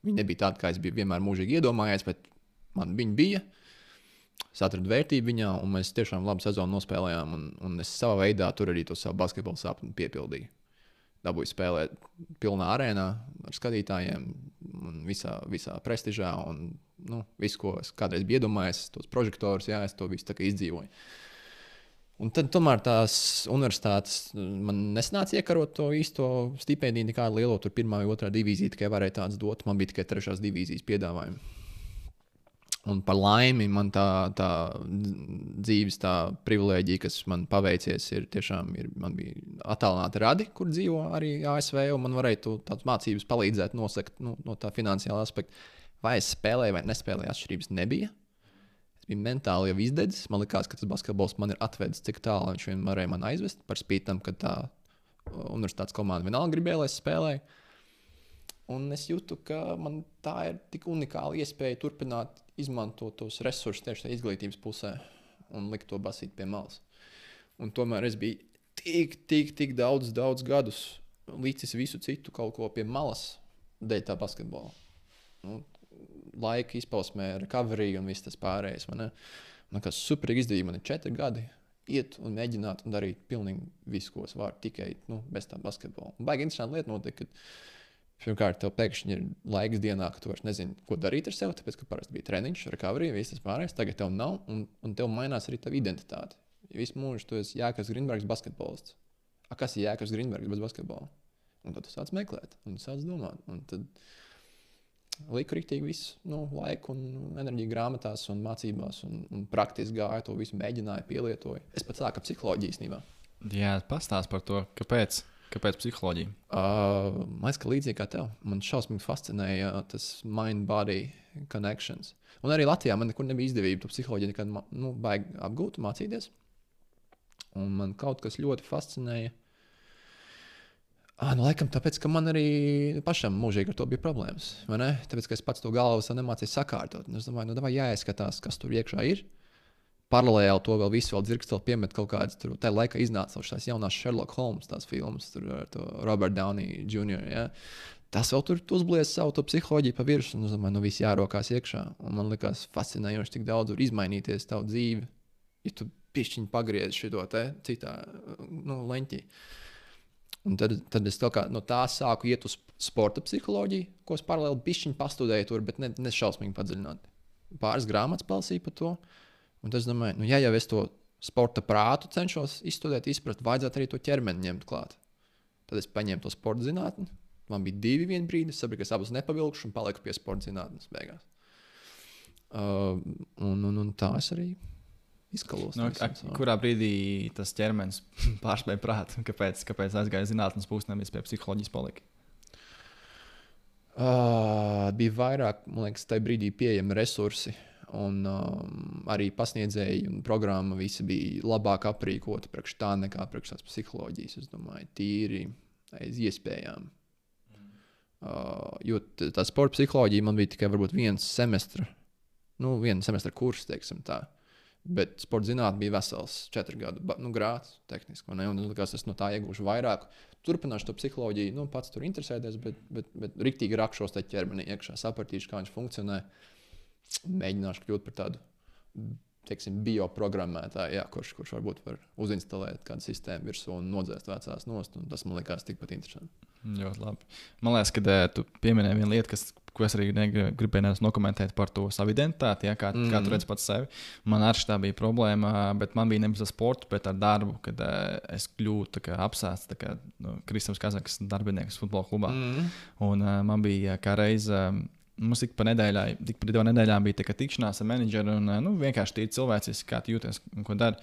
Viņi nebija tādi, kā es biju vienmēr mūžīgi iedomājies, bet man viņi bija. Es atradu vērtību viņā, un mēs tiešām labu sezonu nospēlējām. Un, un es savā veidā tur arī to savu basketbalu sapni piepildīju dabūju spēlēt pilnā arēnā ar skatītājiem, un visā, visā prestižā. Un, nu, visu, ko es kādreiz biju iedomājies, tos prožektorus, jā, es to visu izdzīvoju. Un tad, tomēr tās universitātes man nesanāca iekarot to īsto stipendiju, nekādu lielo, tur pirmā vai otrā divīzija tikai varēja tādas dot. Man bija tikai trešās divīzijas piedāvājumi. Un par laimi man tā, tā dzīves tā privilēģija, kas man paveicies, ir tiešām ir, man bija attālināti radi, kur dzīvo arī ASV. Man varēja tādas mācības palīdzēt nosakt nu, no tā finansiālā aspekta. Vai es spēlēju vai nespēlēju, atšķirības nebija. Bija mentāli jau izdedzis. Man liekas, ka tas basketbols man ir atvedis tik tālu, viņš vien varēja man aizvest par spīti tam, ka tā universitātes komanda vienalga gribēja, lai es spēlēju. Un es jūtu, ka man tā ir tik unikāla iespēja turpināt izmantot tos resursus tieši tajā izglītības pusē un likt to basīt pie malas. Un tomēr es biju tik, tik, tik daudz, daudz gadus līdzis visu citu kaut ko pie malas dēļ tā basketbola. Nu, laika izpausmē, recovery un viss tas pārējais. Man, man kas superīgi izdevīgi, man ir četri gadi. Iet un mēģināt un darīt pilnīgi visu, ko es varu, tikai nu, bez tā basketbola. Un baigi interesanti lieta notiek, pirmkārt tev pēkšņi ir laiks dienā, ka tu vairs nezini, ko darīt ar sevi, tāpēc, ka parasti bija treniņš, recovery, viss tas pārējais. Tagad tev nav, un, un tev mainās arī tava identitāte. Visu mūžu tu esi Jēkabs Grunbergs, basketbolists. A, kas ir Jēkabs Grunbergs bez basketbola? Un tad tu sāc meklēt, un sāc domāt. Un tad, liku rīktīgi visu nu, laiku un enerģiju grāmatās un mācībās, un, un praktiski gāju to visu, mēģināju, pielietoju. Es pat sāku psiholoģiju īstenībā. Jā, pastāst par to, kāpēc. Kāpēc psiholoģija? Uh, man liekas, ka līdzīgi kā tev, man šausmīgi fascinēja tas mind-body connections. Un arī Latvijā man nekur nebija izdevība to psiholoģiju nekad nu, apgūt, mācīties. Un man kaut kas ļoti fascinēja. Ah, nu, laikam, tāpēc, ka man arī pašam mūžīgi ar to bija problēmas. Tāpēc, ka es pats to galvā nemācīju sakārtot. Es domāju, nu, jāizskatās, kas tur iekšā ir. Paralēli to vēl visu vēl dzirksteli piemet kaut kādas, tur tajā laikā iznāca šīs jaunās Sherlock Holmes filmas, tur ar to Robert Downey Jr. Ja? Tas vēl tur uzblies savu psiholoģiju pa virsmu, un es domāju, nu viss jārokās iekšā. Un man liekas, fascinējoši, cik daudz var izmainīties tavu dzīvi, ja tu pišķiņi pagriezi šo te citā nu, leņķī. Uh, Un tad, tad es kā, no tā sāku iet uz sporta psiholoģiju, ko es paralēli bišķiņu pastudēju tur, bet ne, ne šausmīgi padziļināti. Pāris grāmatas palasīju par to. Un tas, domāju, nu, ja jau es to sporta prātu cenšos izstudēt, izprast, vajadzētu arī to ķermeni ņemt klāt. Tad es paņēmu to sporta zinātni. Man bija divi vienā brīdī, es sapratu, ka es abus nepavilkšu un paliku pie sporta zinātnes beigās. Uh, un, un, un tā es arī izkalos. No, a, kurā brīdī tas ķermenis pārspēja prātu? Kāpēc, kāpēc aizgāja zinātnīs puses, nevis pie psiholoģijas palika? Uh, bija vairāk, man liekas, tajā brīdī pieejami resursi. Un um, arī pasniedzēji un programma visi bija labāk aprīkoti priekš tā nekā priekš tās psiholoģijas. Es domāju, tīri aiz iespējām. Mm. Uh, jo tā sporta psiholoģija man bija tikai viens semestra, nu, viena semestra kurs, teiksim tā. Bet sporta zinātnē bija vesels četru gadu nu, grāts, tehniski. Un likās, es no tā iegūšu vairāk. Turpināšu to psiholoģiju, nu, pats tur interesēties, bet, bet, bet rīktīgi rakšos te ķermenī iekšā, sapratīšu, kā viņš funkcionē. Mēģināšu kļūt par tādu teiksim, bioprogrammētāju, jā, kurš, kurš varbūt var uzinstalēt kādu sistēmu virsū un nodzēst vecās nost. Tas man liekas tikpat interesanti. Ļoti labi. Man liekas, ka uh, tu pieminēji vienu lietu, kas, ko es arī gribēju nokomentēt par to savu identitāti, ja, kā, mm. kā tu redz pats sevi. Man arī tā bija problēma, bet man bija nevis ar sportu, bet ar darbu, kad uh, es kļuvu apsēsts nu, Kristofers Kazaks darbinieks futbola klubā. Mm. Un uh, man bija kā reize. Um, Mums ik pa nedēļai, tik pa divām nedēļām bija tikšanās ar menedžeru un nu, vienkārši tīri cilvēciski, kā jūties un ko dari.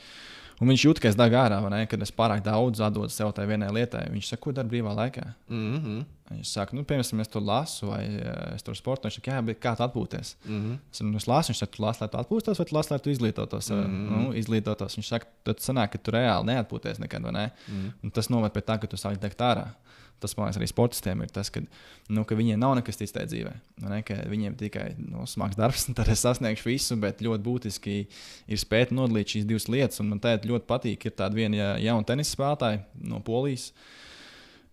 Un viņš jūt, ka es dagu ārā, ne, kad es pārāk daudz atdodu sev tai vienai lietai. Viņš saka, ko dari brīvā laikā? Mm -hmm. Viņš saka, nu, piemēram, es tur lasu, vai eh, es tur sportoju. Viņš saka, jā, bet kā tu atpūties? Mm -hmm. Es, nu, es lasu, viņš saka, tu lasi, lai tu atpūstos, vai tu lasi, lai tu izglītotos. Mm -hmm. nu, izglītotos. Viņš saka, tad sanāk, ka tu reāli neatpūties nekad, vai ne? Mm -hmm. Un tas noved pie tā, ka tu sāki degt ārā tas man liekas, arī sportistiem ir tas, ka, nu, ka viņiem nav nekas cits tajā dzīvē. Nu, ne, viņiem tikai nu, smags darbs, tad es sasniegšu visu, bet ļoti būtiski ir spēt nodalīt šīs divas lietas. Un man teikt, ļoti patīk, ir tāda viena jauna tenisa spēlētāja no Polijas.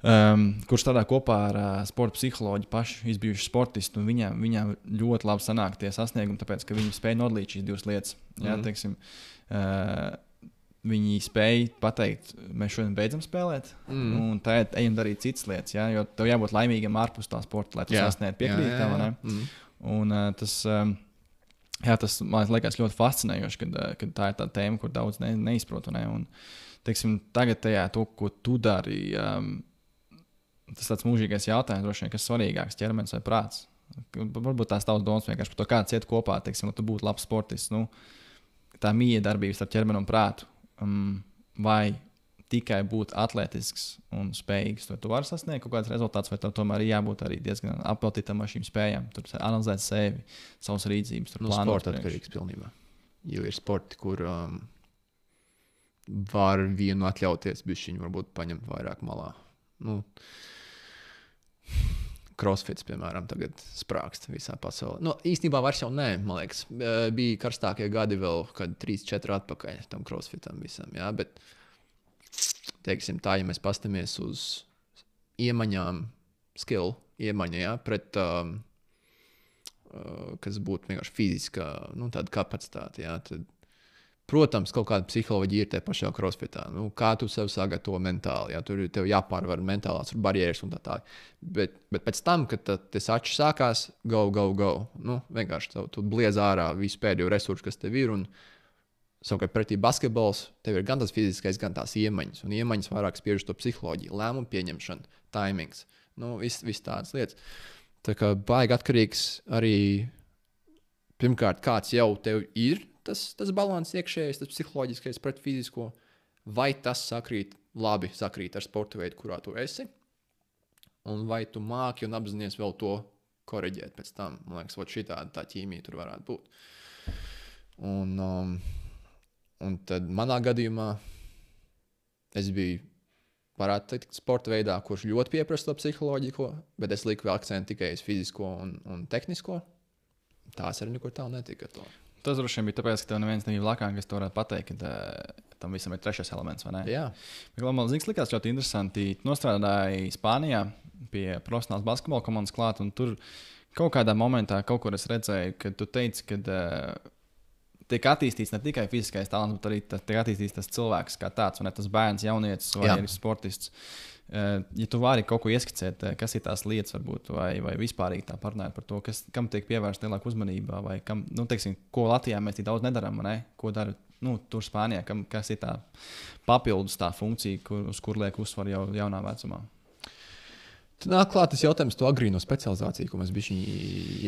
Um, kurš strādā kopā ar uh, sporta psiholoģiju, pašu izbijušu sportistu. Viņam, viņam ļoti labi sanāk tie sasniegumi, tāpēc ka viņi spēj nodalīt šīs divas lietas. Mm. Jā, mhm. teiksim, uh, Viņi spēja pateikt, mēs šodien beidzam spēlēt, mm. un tad ejam darīt citas lietas. Ja? Jo tev jābūt laimīgam ārpus tā sporta, lai tu sasniegtu piekrīt tam. Mm. Un, uh, tas, um, jā, tas man liekas ļoti fascinējoši, kad, kad tā ir tā tēma, kur daudz ne, neizprot. Ne? Un, teiksim, tagad tajā, to, ko tu dari, um, tas ir mūžīgais jautājums, droši vien, kas svarīgāks - ķermenis vai prāts. Varbūt tās tavs domas vienkārši par to, kāds iet kopā, teiksim, lai tu būtu labs sportists. Nu, tā mīja darbības ar ķermeni un prātu um, vai tikai būt atletisks un spējīgs, to tu vari sasniegt kaut kāds rezultāts, vai tev tomēr ir jābūt arī diezgan apeltītam ar šīm spējām. Tur analizēt sevi, savas rīcības, tur no plānot. Sporta atkarīgs pilnībā. Jo ir sporti, kur um, var vienu atļauties, bišķiņu varbūt paņemt vairāk malā. Nu, Crossfits, piemēram, tagad sprāgst visā pasaulē. Nu, īstenībā vairs jau nē, man liekas, bija karstākie gadi vēl, kad 3, 4 atpakaļ tam crossfitam visam. Jā, bet, teiksim tā, ja mēs paskatāmies uz iemaņām, skill iemaņā, jā, pret, um, uh, kas būtu vienkārši fiziska, nu, kapacitāte, jā, tad, protams, kaut kāda psiholoģija ir tajā pašā crossfitā. Nu, kā tu sev sagatavo mentāli, ja tur ir jāpārvar mentālās barjeras un tā tālāk. Bet, bet pēc tam, kad tas atšķiras sākās, go, go, go. Nu, vienkārši tu, tu bliez ārā visu pēdējo resursu, kas tev ir. Un, Savukārt, pretī basketbols, tev ir gan tas fiziskais, gan tās iemaņas. Un iemaņas vairāk spiež to psiholoģiju, lēmumu pieņemšanu, timings, nu, visas vis tādas lietas. Tā kā baigi atkarīgs arī pirmkārt, kāds jau tev ir tas, tas līdzsvars iekšējais, tas psiholoģiskais pret fizisko, vai tas sakrīt labi sakrīt ar sporta veidu, kurā tu esi, un vai tu māki un apzinājies vēl to korrigēt pēc tam. Man liekas, šī tāda tā ķīmija tur varētu būt. Un, um, un tad manā gadījumā es biju varētu teikt, sporta veidā, kurš ļoti pieprasa to psiholoģisko, bet es liku akcentu tikai uz fizisko un, un tehnisko. Tās arī nekur tālu netika. to. Tas droši vien bija tāpēc, ka tev neviens nebija blakā, kas to varētu pateikt, ka uh, tam visam ir trešais elements. vai ne? Jā, Bet Man liekas, likās ļoti interesanti. Tu Nostrādāji Spānijā pie profesionālas basketbola komandas klāt, un tur kaut kādā momentā kaut kur es redzēju, ka tu teici, ka uh, tiek attīstīts ne tikai fiziskais talants, bet arī tas, tiek attīstīts tas cilvēks kā tāds, vai ne tas bērns, jaunietis vai arī sportists. Uh, ja tu vari kaut ko ieskicēt, eh, kas ir tās lietas, varbūt, vai, vai vispār tā parunāt par to, kas, kam tiek pievērsta lielāka uzmanība, vai kam, nu, teiksim, ko Latvijā mēs tik daudz nedarām, ne? ko dara nu, tur Spānijā, kam, kas ir tā papildus tā funkcija, kur, uz kur liek uzsvaru jau jaunā vecumā. Tad nāk klāt tas jautājums, to agrīno specializāciju, ko mēs bijām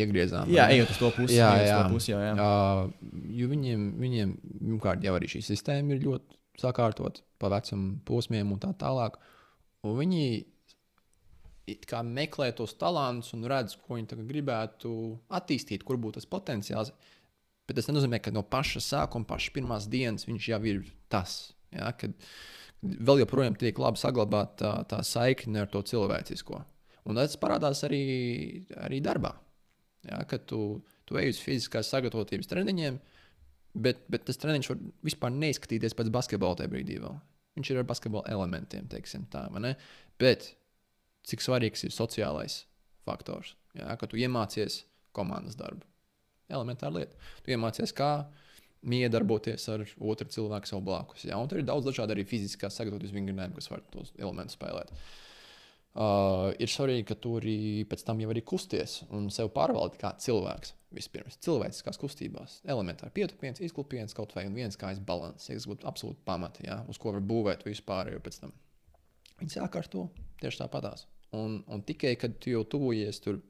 iegriezām. Jā, ejot uz to pusi, jā, jā. to pusi jau, jā. Uh, jo viņiem, viņiem pirmkārt, jau arī šī sistēma ir ļoti sakārtot pa vecumu posmiem un tā tālāk. Un viņi meklē tos talantus un redz, ko viņi gribētu attīstīt, kur būtu tas potenciāls. Bet tas nenozīmē, ka no paša sākuma, pašas pirmās dienas viņš jau ir tas. Ja, kad vēl joprojām tiek labi saglabāta tā, tā saikne ar to cilvēcisko. Un tas parādās arī, arī darbā. Ja, kad tu, tu ej uz fiziskās sagatavotības treniņiem, bet, bet tas treniņš var vispār neizskatīties pēc basketbola tajā brīdī. Vēl. Viņš ir ar basketbola elementiem, teiksim tā. Bet cik svarīgs ir sociālais faktors? Ja, kad tu iemācies komandas darbu. Elementāra lieta. Tu iemācies, kā miedarboties ar otru cilvēku savu blakus. Ja? Un tur ir daudz dažādu arī fiziskās sagatavotības vingrinājumu, kas var tos elementus spēlēt. Uh, ir svarīgi, ka tu arī pēc tam jau arī kusties un sev pārvaldi kā cilvēks. Vispirms cilvēciskās kustībās, elementāri pietupiens, izklupiens, kaut vai viens kājas balans. Tas būtu absolūti pamati, ja, uz ko var būvēt vispār. Pēc tam viņi sāk ar to tieši tāpatās. Un, un tikai kad tu jau tuvojies tur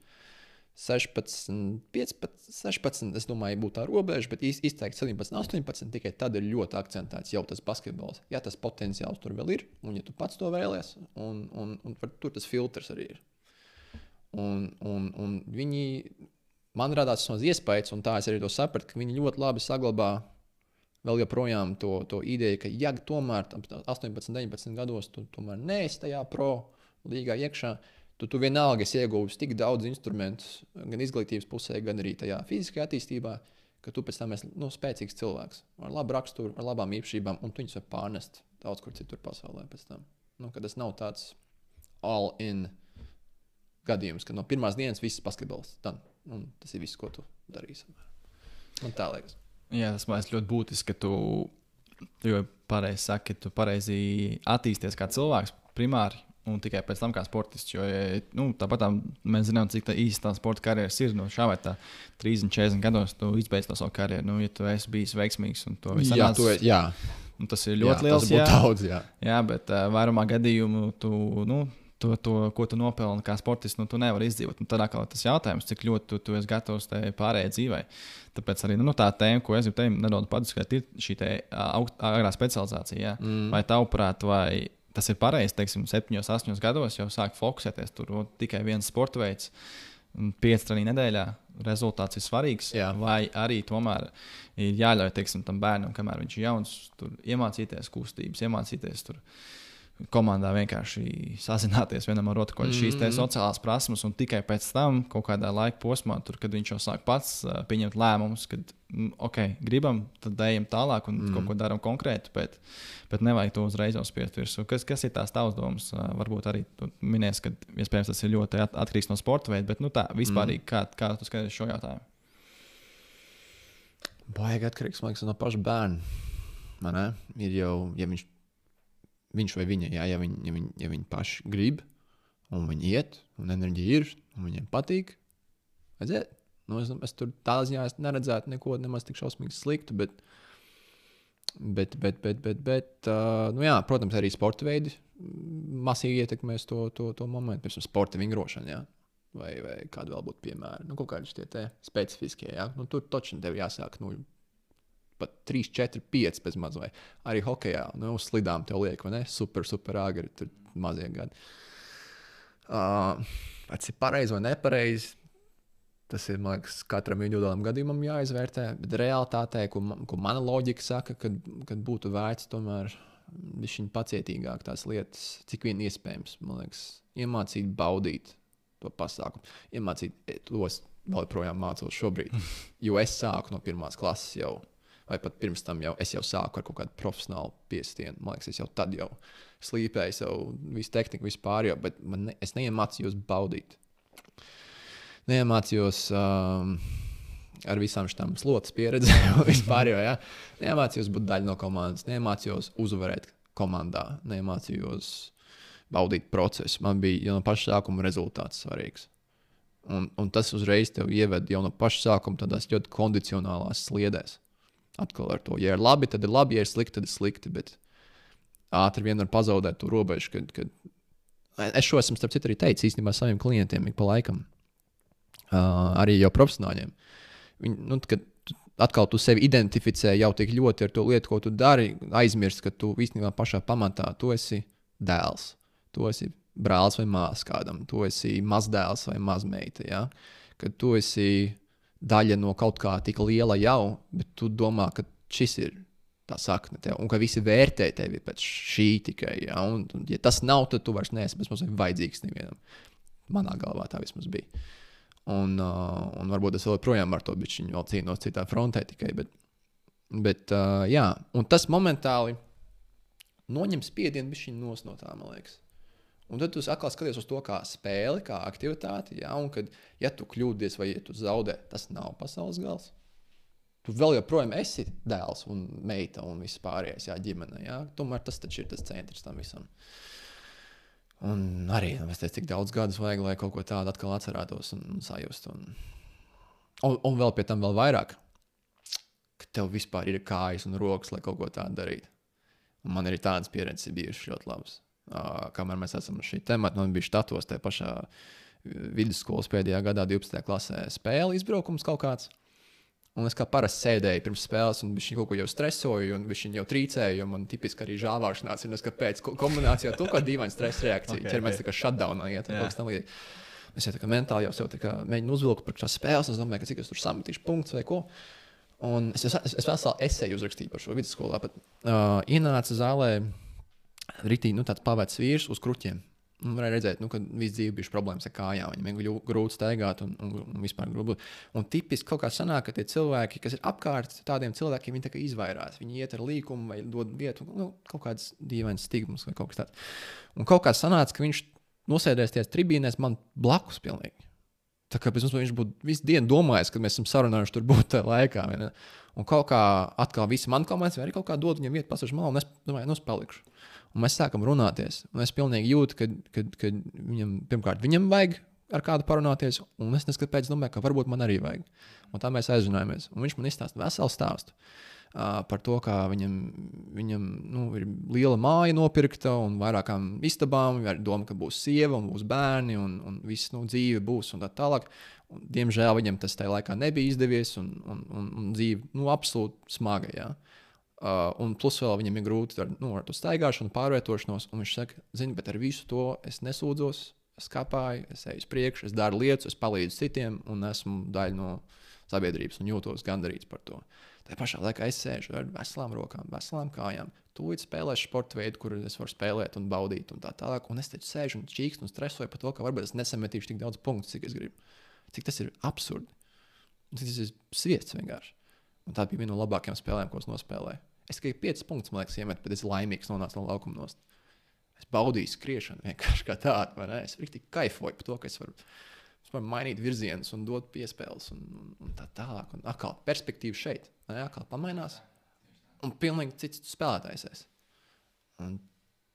16, 15, 16, es domāju, būtu tā robeža, bet izteikti 17, 18, tikai tad ir ļoti akcentēts jau tas basketbols. Ja tas potenciāls tur vēl ir, un ja tu pats to vēlies, un, un, un tur tas filtrs arī ir. Un, un, un viņi man radās tas iespējas, un tā es arī to sapratu, ka viņi ļoti labi saglabā vēl joprojām to, to ideju, ka, ja tomēr tam 18, 19 gados tu tomēr neesi tajā pro līgā iekšā, tad tu vienalga esi ieguvis tik daudz instrumentus, gan izglītības pusē, gan arī tajā fiziskajā attīstībā, ka tu pēc tam esi nu, spēcīgs cilvēks ar labu raksturu, ar labām īpašībām, un tu viņus var pārnest daudz kur citur pasaulē pēc tam. Nu, tas nav tāds all-in gadījums, ka no pirmās dienas viss. Un tas ir viss, ko tu darīsi. Man tā liekas. Jā, tas man liekas ļoti būtiski, ka tu, tu jau pareizi saki, tu pareizi attīsties kā cilvēks primāri. Un tikai pēc tam, kā sportists. Jo, nu, tāpat tā, mēs zinām, cik tā īsta tā sporta karjeras ir. No šā vai tā 30, 40 gados tu izbeidz to savu karjeru. Nu, ja tu esi bijis veiksmīgs un to visu nu, tas ir ļoti jā, liels. Tas Jā, daudz, jā. jā, bet uh, vairumā gadījumu tu. Nu, To, to, ko tu nopelni kā sportists, nu, tu nevari izdzīvot. Un tad atkal tas jautājums, cik ļoti tu, tu esi gatavs tai pārējai dzīvei. Tāpēc arī nu, tā tēma, ko es gribu teikt, nedaudz padiskutēt, ir šī te, augst- agrā specializācija. Jā. Mm. Vai tavuprāt, vai tas ir pareizi, teiksim, 7, 8 gados jau sāk fokusēties tur o, tikai viens sporta veids, pieci treniņi nedēļā, rezultāts ir svarīgs. Jā. Vai arī tomēr ir jāļauj teiksim, tam bērnam, kamēr viņš ir jauns, tur iemācīties kustības, iemācīties tur. Komandā vienkārši sazināties vienam ar otru, ko ir šīs Mhm. sociālās prasības, un tikai pēc tam, kaut kādā laika posmā, tur, kad viņš jau sāk pats uh, pieņemt lēmumus, kad, mm, ok, gribam, tad ejam tālāk un mm. kaut ko darām konkrētu, bet, bet nevajag to uzreiz jau spiest virsū. Kas, kas ir tās tavas domas? Uh, varbūt arī tu minēsi, ka iespējams tas ir ļoti at atkarīgs no sporta veida, bet nu, tā vispārīgi, mm. kā, kā tu skaties šo jautājumu? Baigi atkarīgs liekas, no paša bērna. Man, ne? ir jau, ja viņš, viņš vai viņa, jā, ja, viņi, ja, viņi, ja viņi paši grib, un viņi iet, un enerģija ir, un viņiem patīk, aiziet. Nu, es, es tur tādā ziņā neredzētu neko nemaz tik šausmīgi sliktu, bet, bet, bet, bet, bet, bet uh, nu jā, protams, arī sporta veidi masīgi ietekmēs to, to, to momentu, piemēram, sporta vingrošana. Jā. Vai, vai kāda vēl būtu piemēra? Nu, kaut kādi tie specifiskie. Ja? Nu, tur taču tev jāsāk nu, pat 3, 4, 5 pēc maz vai arī hokeja. Nu, uz slidām tev liek, vai ne? Super, super agri, tur mazie gadi. Uh, tas ir pareizi vai nepareizi? Tas ir liekas, katram individuālam gadījumam jāizvērtē. Bet realitātē, ko, ma- ko mana loģika saka, kad, kad būtu vērts tomēr viņa pacietīgāk tās lietas, cik vien iespējams, man liekas, iemācīt baudīt to pasākumu. Iemācīt, to es vēl joprojām mācos šobrīd. Jo es sāku no pirmās klases jau, vai pat pirms tam jau, es jau sāku ar kaut kādu profesionālu piestienu. Man liekas, es jau tad jau slīpēju savu visu tehniku, vispār jau, bet ne, es neiemācījos baudīt. Neiemācījos um, ar visām šīm slotas pieredzēm, vispār jau, ja? Neiemācījos būt daļa no komandas, neiemācījos uzvarēt komandā, neiemācījos baudīt procesu. Man bija jau no paša sākuma rezultāts svarīgs. Un, un tas uzreiz tev ieved jau no paša sākuma tādās ļoti kondicionālās sliedēs. Atkal ar to, ja ir labi, tad ir labi, ja ir slikti, tad ir slikti. Bet ātri vien var pazaudēt to robežu. Kad, kad... Es šo esmu starp citu arī teicis īstenībā saviem klientiem ik pa laikam. Uh, arī jau profesionāļiem. Viņi, nu, kad atkal tu sevi identificē jau tik ļoti ar to lietu, ko tu dari, aizmirst, ka tu īstenībā pašā pamatā tu esi dēls. Tu esi brālis vai māsas kādam, tu esi mazdēls vai mazmeita. Ja? Kad tu esi daļa no kaut kā tik liela jau, bet tu domā, ka šis ir tā sakne tev, un ka visi vērtē tevi pēc šī tikai. Ja? Un, un, ja tas nav, tad tu vairs neesi vajadzīgs nevienam. Manā galvā tā vismaz bija. Un, uh, un varbūt es joprojām ar to bišķiņu vēl cīnos citā frontē tikai. Bet, bet uh, jā, un tas momentāli noņem spiedienu bišķiņu no tā, man liekas. Un tad tu atkal skaties uz to kā spēli, kā aktivitāti. Ja, un kad ja tu kļūdies vai ja tu zaudē, tas nav pasaules gals. Tu vēl joprojām esi dēls un meita un viss pārējais, jā, ģimene. Jā. Tomēr tas taču ir tas centrs tam visam. Un arī nu, es teicu, cik daudz gadus vajag, lai kaut ko tādu atkal atcerētos un, un sajustu. Un, un, un vēl pie tam vēl vairāk, ka tev vispār ir kājas un rokas, lai kaut ko tādu darītu. Un man arī tādas pieredzes ir bijušas ļoti labas. Uh, kamēr mēs esam šī temata, man bija štatos tajā pašā vidusskolas pēdējā gadā, 12. klasē, spēle izbraukums kaut kāds. Un es kā parasti sēdēju pirms spēles, un viņš kaut ko jau stresoju, un viņš jau trīcēja. Man tipiski arī žāvāšanās ir, kāpēc ko- kombinācijā ar to kā dīvaina stresa reakcija. Ok, Okay, Ķermenis tā kā shutdownā iet. Yeah. Kaut kas tam līdzīgs. Es jau tā kā mentāli jau kā mēģinu uzvilkt par šās spēles, un es domāju, ka cik es tur sametīšu punktus vai ko. Un es, es, es, es veselu esēju uzrakstīju par šo vidusskolā. Bet, uh, ienāca zālē rītī, nu, tāds pavērts vīrs uz kruķiem. Un varēja redzēt, nu, ka visu dzīvi bija problēmas ar kājām. Viņam bija grūti staigāt un, un, un vispār grūti. Un tipiski kaut kā sanāk, ka tie cilvēki, kas ir apkārt tādiem cilvēkiem, viņi tā kā izvairās. Viņi iet ar līkumu vai dod vietu, nu, kaut kādas dīvainas stigmas vai kaut kas tāds. Un kaut kā sanāca, ka viņš nosēdēs tribīnēs man blakus pilnīgi. Tā kā mums viņš būtu visu dienu domājis, kad mēs esam sarunājuši tur būt tajā laikā. vai ne? Un kaut kā atkal visi man komandas, vai arī kaut kā dod viņam vietu pasažu malā, un es domāju, nu, es palikšu. Un mēs sākam runāties. Un es pilnīgi jūtu, ka, kad, kad viņam, pirmkārt, viņam vajag ar kādu parunāties, un es neskatu pēc, domāju, ka varbūt man arī vajag. Un tā mēs aizrunājamies. Un viņš man izstāsta veselu stāstu par to, kā viņam, viņam nu, ir liela māja nopirkta un vairākām istabām. Ir doma, ka būs sieva un būs bērni un, un viss nu, dzīve būs un tā tālāk. Un, diemžēl viņam tas tajā laikā nebija izdevies, un, un, un, un dzīve nu, absolūti smaga. Jā. Uh, un plus vēl viņam ir grūti ar, nu, ar to staigāšanu, pārvietošanos. Viņš saka, zini, bet ar visu to es nesūdzos. Es kāpāju, es eju uz priekšu, es daru lietas, es palīdzu citiem, un esmu daļa no sabiedrības un jūtos gandarīts par to. Tā pašā laikā es sēžu ar veselām rokām, veselām kājām. Tūlīt spēlēšu sporta veidu, kur es varu spēlēt un baudīt, un tā tālāk. Un es taču sēžu un čīkstu un stresoju par to, ka varbūt es nesametīšu tik daudz punktu, cik es gribu. Cik tas ir absurdi. Cik tas ir sviests vienkārši. Un tā bija viena no labākajām spēlēm, ko es nospēlēju. Es tikai 5 punktus, man liekas, iemetu, bet es laimīgs nonācu no laukuma nost. Es baudīju skriešanu vienkārši kā tādu. Es tik kaifoju par to, ka es varu var mainīt virzienus un dot piespēles un, un, un tā tālāk. Un atkal perspektīva šeit, ne, atkal pamainās. Un pilnīgi cits spēlētājs es. Un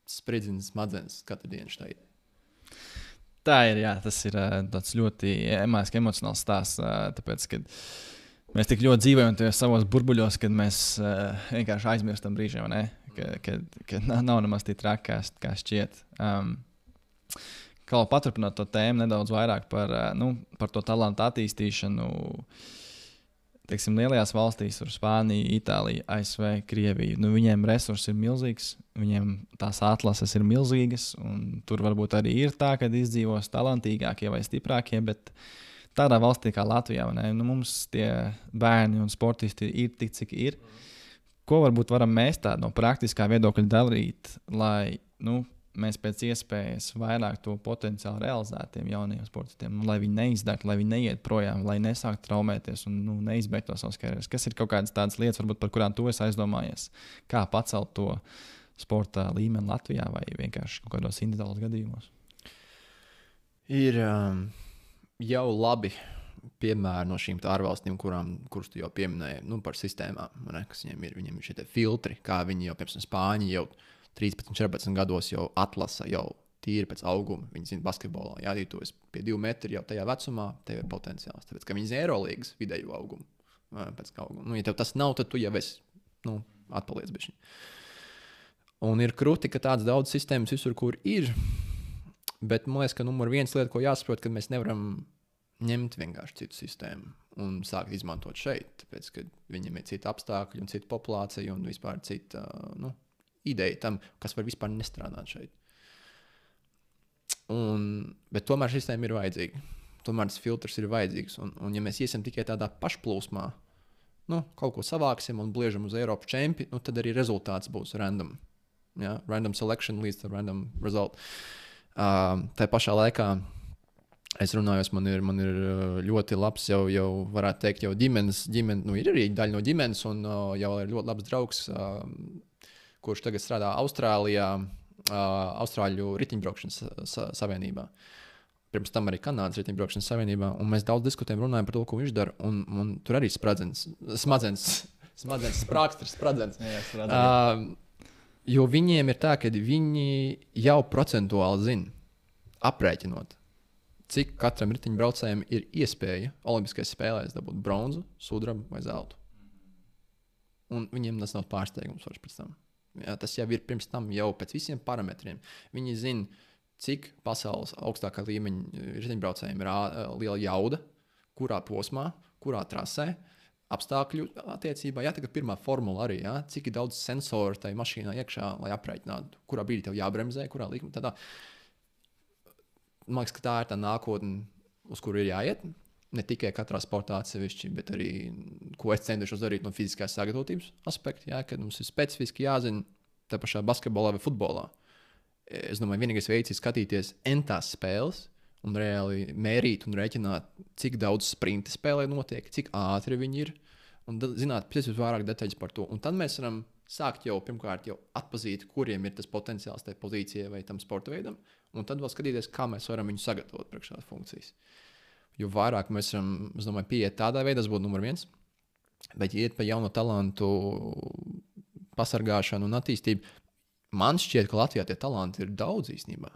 spridzina smadzenes katru dienu šeit. Tā ir, jā, tas ir tāds ļoti emocionāls stāsts. Tāpēc, kad mēs tik ļoti dzīvojam tajos savos burbuļos, kad mēs vienkārši aizmirstam brīžiem, ka, ka, ka nav nemaz tik traki, kā šķiet. Um, kā paturpināt to tēmu nedaudz vairāk par, eh, nu, par to talantu attīstīšanu. Teiksim, lielajās valstīs, tur Spānija, Itālija, ASV, Krievija. Nu, viņiem resursi ir milzīgs, viņiem tās atlases ir milzīgas. Tur varbūt arī ir tā, ka izdzīvos talantīgākie vai stiprākie, bet tādā valstī kā Latvijā nu, mums tie bērni un sportisti ir tik, cik ir. Ko varbūt varam mēs tādu no praktiskā viedokļa darīt, lai nu, mēs pēc iespējas vairāk to potenciālu realizētu tiem jaunajiem sportistiem, nu, lai viņi neizdegtu, lai viņi neiet projām, lai nesāktu traumēties un nu, neizbeigtu to savas karjeras. Kas ir kaut kādas tādas lietas, varbūt, par kurām tu esi aizdomājies? Kā pacelt to sporta līmeni Latvijā vai vienkārši kaut kādos individuālos gadījumos? Ir um, jau labi piemēri no šīm ārvalstīm, kurām, kurus tu jau pieminēji, nu, par sistēmām, ne, kas viņiem ir. Viņiem ir šie filtri, kā viņi jau, piemēram, Spāņi jau 13, 14 gados jau atlasa, jau tīri pēc auguma. Viņi zina, basketbolā, esi pie divu metru jau tajā vecumā, tev ir potenciāls. Tāpēc, ka viņi zina Eirolandes vidēju augumu. Pēc auguma. Nu, ja tev tas nav, tad tu jau esi nu, atpaliec bišķi. Un ir krūti, ka tādas daudz sistēmas visur, kur ir. Bet man liekas, ka numur viens lieta, ko jāsaprot, ka mēs nevaram ņemt vienkārši citu sistēmu un sākt izmantot šeit. Tāpēc, ka viņam ir citi apstākļi un cita populācija un vispār cita. Nu, ideja tam, kas var vispār nestrādāt šeit. Un, bet tomēr šis sistēma ir vajadzīga. Tomēr tas filtrs ir vajadzīgs. Un, un ja mēs iesim tikai tādā pašplūsmā, nu, kaut ko savāksim un bliežam uz Eiropas čempionu, nu, tad arī rezultāts būs random. Ja? Random selection leads to random result. Uh, tā pašā laikā es runāju, man ir, man ir ļoti labs, jau, jau varētu teikt, jau ģimenes, ģimen, nu, ir arī daļa no ģimenes, un uh, jau ir ļoti labs draugs. Uh, kurš tagad strādā Austrālijā, uh, Austrāļu riteņbraukšanas savienībā. Pirms tam arī Kanādas riteņbraukšanas savienībā. Mēs daudz diskutējam, runājam par to, ko viņš dara. Un, un tur arī spradzens, smadzenes, smadzenes sprāksters, spradzens. uh, jo viņiem ir tā, ka viņi jau procentuāli zina, aprēķinot, cik katram riteņbraucējam ir iespēja Olimpiskajās spēlēs dabūt bronzu, sudrabu vai zeltu. Un viņiem tas nav pārsteigums pēc tam. Jā, tas jau ir pirms tam, jau pēc visiem parametriem. Viņi zina, cik pasaules augstākā līmeņa riteņbraucējiem ir liela jauda, kurā posmā, kurā trasē. Apstākļu attiecībā, ja tagad pirmā formula arī, ja, cik daudz sensoru tajā mašīnā iekšā, lai aprēķinātu, kurā brīdī tev jābremzē, kurā. Tādā, man liekas, ka tā ir tā nākotne, uz kuru ir jāiet ne tikai katrā sportā atsevišķi, bet arī, ko es centos darīt no fiziskās sagatavotības aspekta, jā, kad mums ir specifiski jāzina tā pašā basketbolā vai futbolā. Es domāju, vienīgais veids ir skatīties entās spēles un reāli mērīt un rēķināt, cik daudz sprinta spēlē notiek, cik ātri viņi ir, un zināt pēc iespējas vairāk detaļas par to. Un tad mēs varam sākt jau pirmkārt jau atpazīt, kuriem ir tas potenciāls tajā pozīcijā vai tam sporta veidam, un tad vēl skatīties, kā mēs varam viņu sagatavot priekš šādas funkcijas. Jo vairāk mēs varam, es domāju, pieiet tādā veidā, tas būtu numur viens. Bet, iet pa jaunu talantu pasargāšanu un attīstību, man šķiet, ka Latvijā tie talanti ir daudz īstenībā.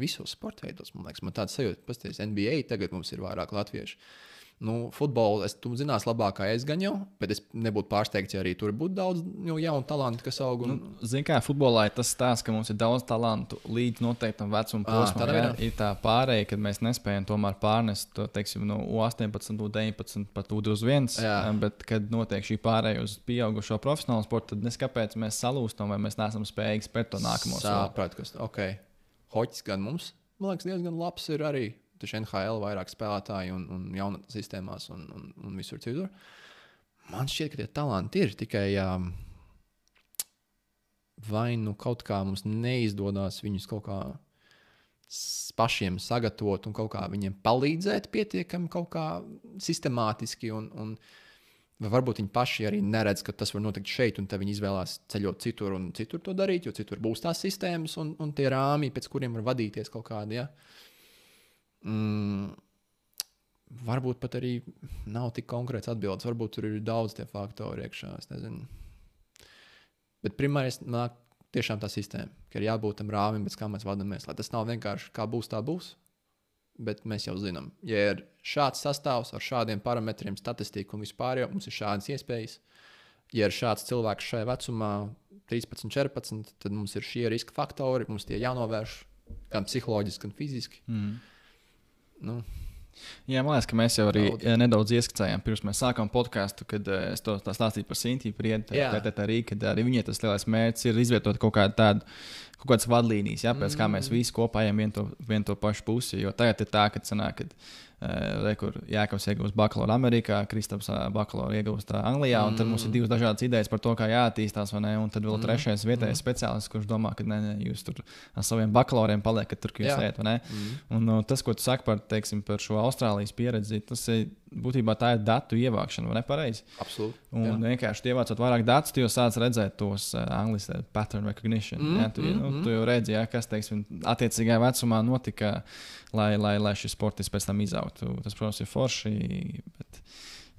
Visos sporta veidos, man liekas, man tāds sajūta, ka NBA tagad mums ir vairāk latviešu. Nu, futbolu es tu zinās labāk, kā es gan jau, bet es nebūtu pārsteigts, ja arī tur būtu daudz nu, jaunu talantu, kas aug. Un... Nu, Ziniet, kā futbolā ir tas stāsts, ka mums ir daudz talantu līdz noteiktam vecuma posmam. Jā, ir tā pārējai, kad mēs nespējam tomēr pārnest to, teiksim, no 18, 19, pat 21. Jā. Bet, kad notiek šī pārējai uz pieaugušo profesionālo sportu, tad neskapēc mēs salūstam vai mēs neesam spējīgi spērt to nākamo soli. Sapratu, kas ok. Hoķis gan mums man liekas, diezgan labs ir arī. Taču NHL vairāk spēlētāji un, un jaunatnes sistēmās un, un, un visur citur. Man šķiet, ka tie talanti ir tikai um, vai nu kaut kā mums neizdodas viņus kaut kā pašiem sagatavot un kaut kā viņiem palīdzēt pietiekami kaut kā sistemātiski. Un, un, varbūt viņi paši arī neredz, ka tas var notikt šeit, un tad viņi izvēlās ceļot citur un citur to darīt, jo citur būs tās sistēmas un, un tie rāmji, pēc kuriem var vadīties kaut kādi. Ja? Mm, varbūt pat arī nav tik konkrēts atbildes. Varbūt tur ir daudz tie faktori iekšā. es nezinu. Bet primārais nāk tiešām tā sistēma, ka ir jābūt tam rāmim, pēc kā mēs vadāmies. Lai tas nav vienkārši kā būs, tā būs. Bet mēs jau zinām, ja ir šāds sastāvs ar šādiem parametriem, statistika un vispār, jau mums ir šādas iespējas. Ja ir šāds cilvēks šajā vecumā, 13, 14, tad mums ir šie riska faktori, mums tie jānovērš gan psiholoģiski, gan fiziski. Mm. Nu, Jā, man liekas, ka mēs jau arī Daudz. nedaudz ieskicējām, pirms mēs sākām podkāstu, kad eh, es to tā stāstīju par Sintīnu Priedu. Jā. Tad arī, kad arī viņai tas lielais mērķis ir izvietot kaut kādu tādu. Kaut kādas vadlīnijas, ja, pēc mm. kā mēs visi kopā ejam vienu to, vien to pašu pusi. Jo tagad ir tā, ka, sanāk, kad, uh, kur Jānis iegūst bakalaura Amerikā, Kristaps uh, bakalaura iegūst uh, Anglijā, un tad mums ir divas dažādas idejas par to, kā jāattīstās. vai ne, Un tad vēl mm. trešais vietējais mm. speciālists, kurš domā, ka ne, ne, jūs tur ar saviem bakalauriem paliekat tur, kur jūs ejat. vai ne? Un, uh, tas, ko tu saki par, teiksim, par šo Austrālijas pieredzi, tas ir būtībā tā ir datu ievākšana, vai ne pareizi? absolūti. Un Jā. vienkārši ievācot vairāk datus, tu jau sāc redzēt tos uh, angļuiski pattern recognition. Mm, Mm, ja, tu, mm, mm, nu, mm. tu jau redzi, ja, kas teiksim, attiecīgajā vecumā notika, lai, lai, lai šis sports pēc tam izaugtu. Tas, protams, ir forši. Bet...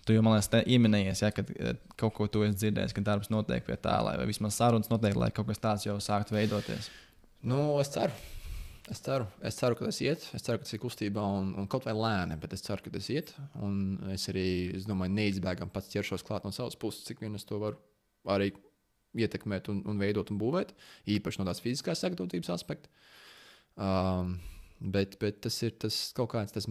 Tu jau, man liekas, ieminējies, ja, kad eh, kaut ko tu esi dzirdējis, ka darbs notiek pie tā, lai vismaz sarunas notiek, lai kaut kas tāds jau sāktu veidoties. Nu, es ceru. Es ceru, es ceru, ka tas iet. Es ceru, ka tas ir kustībā un, un kaut vai lēni, bet es ceru, ka tas iet. Un es arī, es domāju, neizbēgami pats ķeršos klāt no savas puses, cik vien es to varu arī ietekmēt un, un veidot un būvēt. Īpaši no tās fiziskās sagatavotības aspekta. Um, bet, bet tas ir tas kaut kāds tas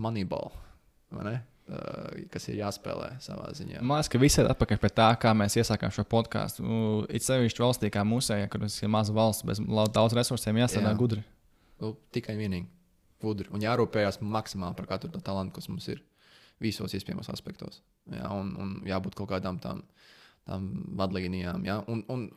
ne? Uh, kas ir jāspēlē savā ziņā. Man liekas, ka viss ir atpakaļ pie tā, kā mēs iesākām šo podkāstu. Nu, it sevišķi valstī kā mūsējā, kur ir maza valsts, bez daudz resursiem, jāstrādā Jā. gudri. Nu, tikai vienīgi gudri. Un jārūpējas maksimāli par katru to talantu, kas mums ir visos iespējamos aspektos. Jā, un, un jābūt kaut kādām tām, tām vadlīnijām. Jā, un, un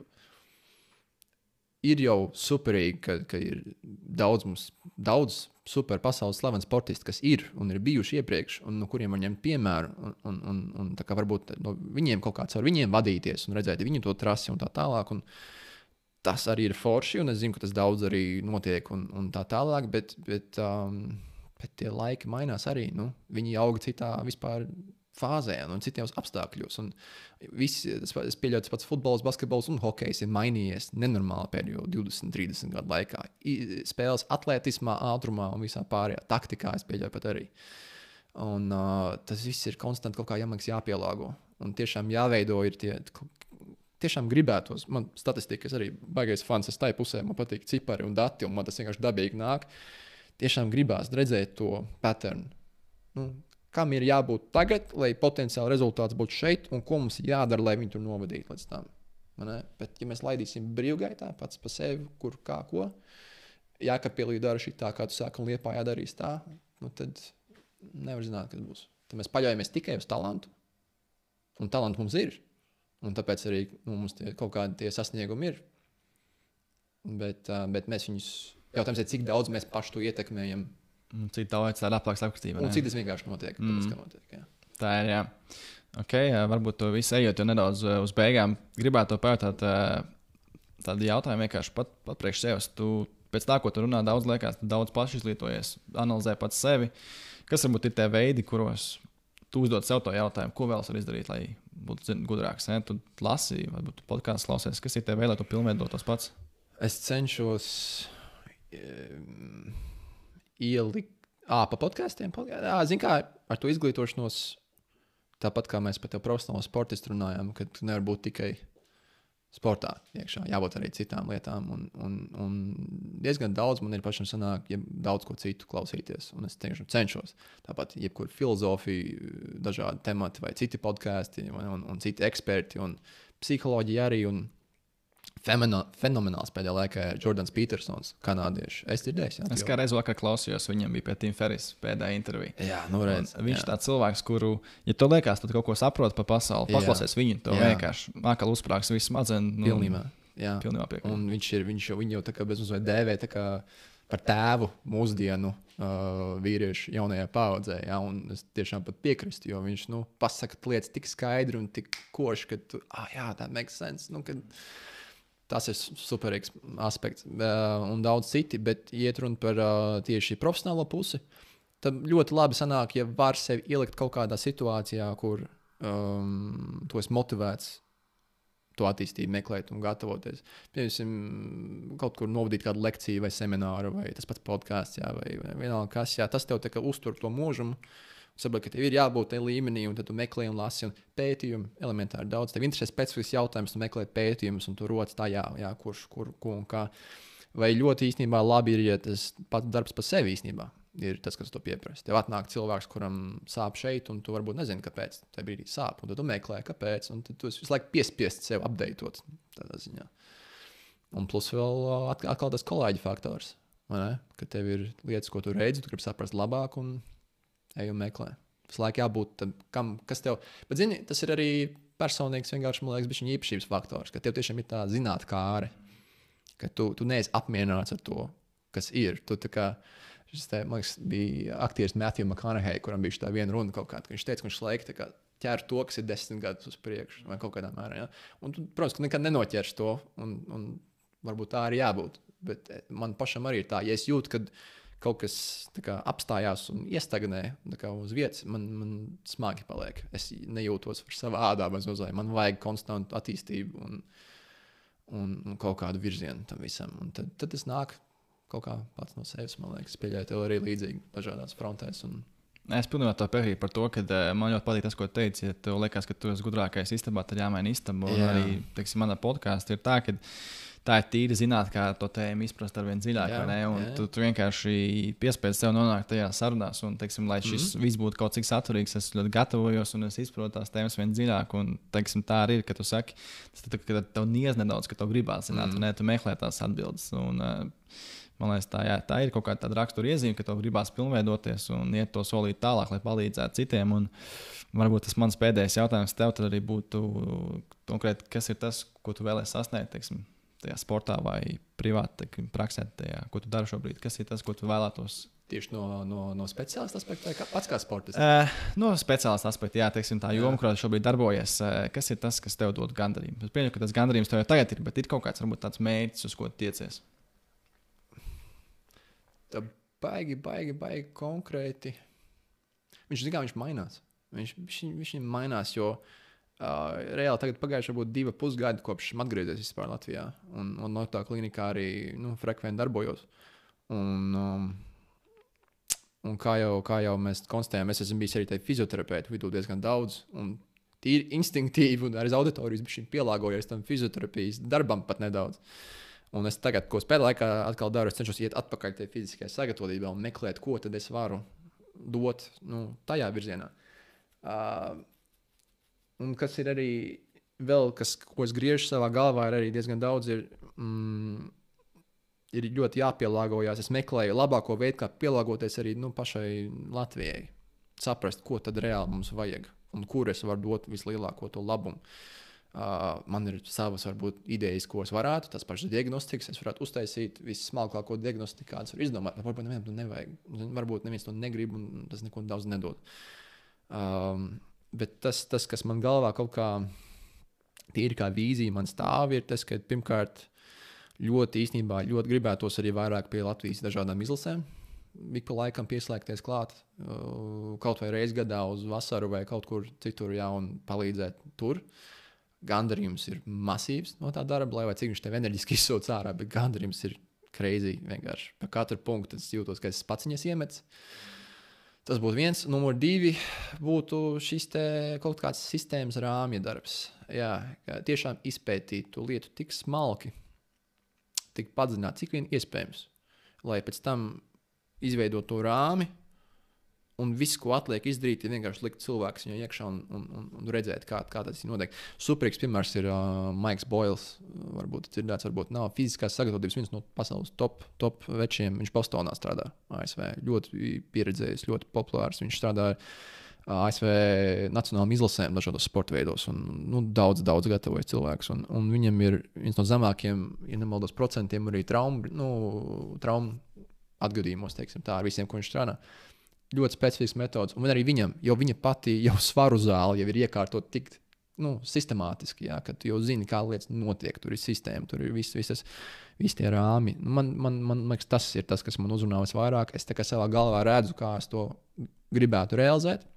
ir jau superīgi, ka, ka ir daudz, mums, daudz super pasaules slavenu sportistu, kas ir un ir bijuši iepriekš, un no kuriem var ņemt piemēru. Un, un, un, un varbūt no viņiem kaut kāds ar viņiem vadīties un redzēt viņu to trasi un tā tālāk. Un, tas arī ir forši, un es zinu, ka tas daudz arī notiek un, un tā tālāk, bet, bet, um, bet tie laiki mainās arī. Nu, viņi aug citā vispār fāzē un citos apstākļos. Un visi, es, es pieļauju, tas pats futbols, basketbols un hokejs ir mainījies nenormāli pēdējo 20, 30 gadu laikā. Spēles atletismā, ātrumā un visā pārējā taktikā es pieļauju pat arī. Un, uh, tas viss ir konstanti kaut kā jāmāks jāpielāgo. Un tiešām jāveido ir tie. Tiešām gribētos, man statistika, es arī baigais fans, es tai pusē, man patīk cipari un dati, un man tas vienkārši dabīgi nāk. Tiešām gribās redzēt to patternu. Nu, kam ir jābūt tagad, lai potenciāli rezultāts būtu šeit, un ko mums jādara, lai viņi tur novadītu līdz tam. Bet, ja mēs laidīsim brīvgaitā pats pa sevi, kur kā ko, jākapilī dara šī tā, kā tu sāki, un liepā jādarīs tā, nu tad nevar zināt, kas būs. Tad mēs paļaujamies tikai uz talantu, un talantu mums ir. Un tāpēc arī nu, mums tie, kaut kādi sasniegumi ir. Bet, bet mēs viņus, jautājums ir, cik daudz mēs paši to ietekmējam, Un Cik daudz tāda apgabala apskatība. un cik tas vienkārši notiek. Mm. Tāpēc, notiek jā. Tā ir. Jā. Okay, varbūt to visu ejot jau nedaudz uh, uz beigām. Gribētu pajautāt uh, tādu jautājumu vienkārši pat, pat priekš sevis. Tu pēc tā, ko tu runā, daudz liekas, tu daudz paši izlietojies, analizē pats sevi. Kas varbūt ir tie veidi, kuros tu uzdod sev to jautājumu, ko vēl var izdarīt, lai būtu gudrāks? Ne? Tu lasi, varbūt podkāstu klausies, kas ir tie veidi, lai tu pilnveidotos pats. Es cenšos um, ielikt, pa podkāstiem. Zinu, kā ar to izglītošanos, tāpat kā mēs par tevi profesionālo sportistu runājām, ka tu nevari būt tikai sportā iekšā, jābūt arī citām lietām. Un, un, un diezgan daudz man ir pašam sanāk, ja daudz ko citu klausīties. Un es tiešām cenšos. Tāpat, jebkur filozofija, dažādi temati vai citi podkāsti, un, un, un citi eksperti, un psiholoģija arī. Un fenomenāls pēdējā laikā Jordans Petersons, kanādietis. Es dzirdēju, jā, Es kā reiz vakar klausījos, viņam bija pie Tim Ferris pēdējā intervija. Jā, nu redz, Un Viņš ir tāds cilvēks, kuru, ja tu liekas, tu kaut ko saproti par pasauli, paklausies viņu, to Jā. vienkārši mākslinieks uzsprāgs visu smadzenes. Nu, Pilnībā. Jā. Pilnībā piekrītu. Un viņš, ir, viņš jau, viņu jau tā kā bezmazliet dēvē par tēvu mūsdienu uh, vīriešu jaunajā paudzē. Ja? Un es tiešām pat piekrītu, jo viņš nu, pasaka lietas tik skaidri un tik koši, ka tu, ah, jā, tā makes sense. Nu, kad, Tas ir superīgs aspekts, uh, un daudz citi, bet, iet runa par uh, tieši profesionālo pusi, tad ļoti labi sanāk, ja var sevi ielikt kaut kādā situācijā, kur um, tu esi motivēts to attīstību, meklēt un gatavoties. Piemēram, kaut kur novadīt kādu lekciju vai semināru, vai tas pats podkāsts, vai, vai vienalga kas. Jā, tas tev uztur to mūžumu. Saproti, ka tev ir jābūt tajā līmenī, un tad tu meklē un lasi un pētījumu elementāri daudz. Tev interesē specifisks jautājums, tu meklē pētījumus, un tu rodas tajā, jā, kurš, kur, ko un kā. Vai ļoti īstenībā labi ir, ja tas pats darbs par sevi īstenībā ir tas, kas to pieprasa. Tev atnāk cilvēks, kuram sāp šeit, un tu varbūt nezini, kāpēc. Tajā brīdī sāp, un tad tu meklē, kāpēc. Un tad tu esi visu laiku piespiests sev apdeitot tādā ziņā. Un plus vēl at- atkal tas kolēģi faktors. Ka tev ir lietas, ko tu redzi, tu gribi saprast labāk, un ej un meklē. Visu laiku jābūt tam, kam, kas tev. Bet, zini, tas ir arī personīgs, vienkārši, man liekas, viņa īpašības faktors, ka tev tiešām ir tā zinātnē kāre, ka tu, tu neesi apmierināts ar to, kas ir. Tu, kā, šis te, liekas, bija aktieris Matthew McConaughey, kuram bija tā viena runa kaut kāda, ka viņš teica, ka viņš laika ķer to, kas ir desmit gadus uz priekšu, vai kaut kādā mērā. Ja? Un, tu, protams, ka nekad nenoķers to, un, un varbūt tā arī jābūt. Bet eh, man pašam arī ir tā, ja es jūtu, ka kaut kas kā, apstājās un iestagnē kā, uz vietas, man, man smagi paliek. Es nejūtos par savu ādā mazliet. Man vajag konstantu attīstību un, un, un kaut kādu virzienu tam visam. Un tad, tad tas nāk kaut kā pats no sevis. Man liekas, pieļauju tev arī līdzīgi dažādās frontēs. Un, Es pilnībā tā piekrītu par to, ka uh, man ļoti patīk tas, ko teici. Ja tev liekas, ka tu esi gudrākais istabā, tad jāmaina istaba. Jā. arī, teiksim, manā podkāstā ir tā, ka tā ir tīra zinātnē, kā to tēmu izprast ar vien dziļāk. Jā? Un. Tu, tu vienkārši piespiedz sev nonākt tajā sarunās. Un, teiksim, lai šis mm. -hmm. viss būtu kaut cik saturīgs, es ļoti gatavojos un es izprotu tās tēmas vien dziļāk. Un, teiksim, tā arī ir, ka tu saki, tas tā, ka tev niedz nedaudz, ka tev gribās zināt, mm. ne, tu meklē tās atbildes. Un, uh, Man liekas, tā, jā, tā ir kaut kāda rakstura iezīme, ka tev gribās pilnveidoties un iet to solīt tālāk, lai palīdzētu citiem. Un varbūt tas mans pēdējais jautājums tev arī būtu konkrēti, kas ir tas, ko tu vēlēsies sasniegt, teiksim, tajā sportā vai privāti, teiksim, praksē, tajā, ko tu dari šobrīd. Kas ir tas, ko tu vēlētos? tieši no, no, no speciālista aspekta, vai kā, pats kā sportists. Uh, no speciālista aspekta, jā, teiksim, tā joma, kurā šobrīd darbojies, uh, kas ir tas, kas tev dod gandarījumu? Es pieņemu, ka tas gandarījums tev jau tagad ir, bet ir kaut kāds varbūt tāds mērķis, uz ko tiecies. Tā baigi, baigi, baigi konkrēti. Viņš kā viņš mainās. Viņš, viņš, viņš mainās, jo uh, reāli tagad pagājuši varbūt divi pusgadi, kopš esmu atgriezies vispār Latvijā. Un, un no tā klinikā arī nu, frekventi darbojos. Un, um, un kā, jau, kā jau mēs konstatējām, es esmu bijis arī fizioterapeitu vidū diezgan daudz. Un tīri instinktīvi, un arī auditorijas bija pielāgojies tam fizioterapijas darbam pat nedaudz. Un es tagad, ko spēļu laikā atkal daru, es cenšos iet atpakaļ tajā fiziskajā sagatavotībā un meklēt, ko tad es varu dot nu, tajā virzienā. Uh, un kas ir arī vēl, kas, ko es griežu savā galvā, ir arī diezgan daudz. Ir, mm, ir ļoti jāpielāgojas. Es meklēju labāko veidu, kā pielāgoties arī nu, pašai Latvijai. Saprast, ko tad reāli mums vajag un kur es varu dot vislielāko to labumu. Uh, man ir savas, varbūt, idejas, ko es varētu, tas pašs diagnostikas, es varētu uztaisīt vissmalkāko diagnostiku, kādas var izdomāt. Varbūt nevienam to nevajag. Varbūt neviens to negrib, un tas neko daudz nedod. Um, bet tas, tas, kas man galvā kaut kā tīri kā vīzija man stāv, ir tas, ka pirmkārt ļoti īstenībā ļoti gribētos arī vairāk pie Latvijas dažādām izlasēm. Ik pa laikam pieslēgties klāt, uh, kaut vai reizes gadā uz vasaru vai kaut kur citur, jā, un palīdzēt tur. Gandarījums ir masīvs no tā darba, lai cik viņš tev enerģiski izsūc ārā, bet gandarījums ir crazy. Vienkārši par katru punktu es jūtos, ka es pats viņas iemetu. Tas būtu viens. Numur divi būtu šis kaut kāds sistēmas rāmja darbs. Jā, tiešām izpētīt to lietu tik smalki, tik padziļināti, cik vien iespējams. Lai pēc tam izveidot to rāmi, Un viss, ko atliek izdarīt, ir vienkārši likt cilvēku viņu iekšā un, un, un, un redzēt, kā, kā tas notiek. Superīgs piemērs ir uh, Maiks Boils. Varbūt dzirdēts, varbūt nav fiziskās sagatavotības viens no pasaules top, top večiem. Viņš Bostonā strādā ASV. Ļoti pieredzējis, ļoti populārs. Viņš strādā ASV nacionālajām izlasēm dažādos sporta veidos. Un, nu, daudz, daudz gatavojas cilvēks. Un, un viņam ir viens no zemākajiem, ja nemaldos, procentiem arī traumu, nu, traumu atgadījumos, teiksim, tā ar visiem, ko viņš strādā ļoti specifisks metods. Un arī viņam, jo viņa pati jau svaru zāle jau ir iekārtot tik nu, sistemātiski, jā, ka tu jau zini, kā lietas notiek. Tur ir sistēma, tur ir viss, visas, visi tie rāmi. Nu, man, man, man, liekas, tas ir tas, kas man uzrunā visvairāk. Es savā galvā redzu, kā es to gribētu realizēt.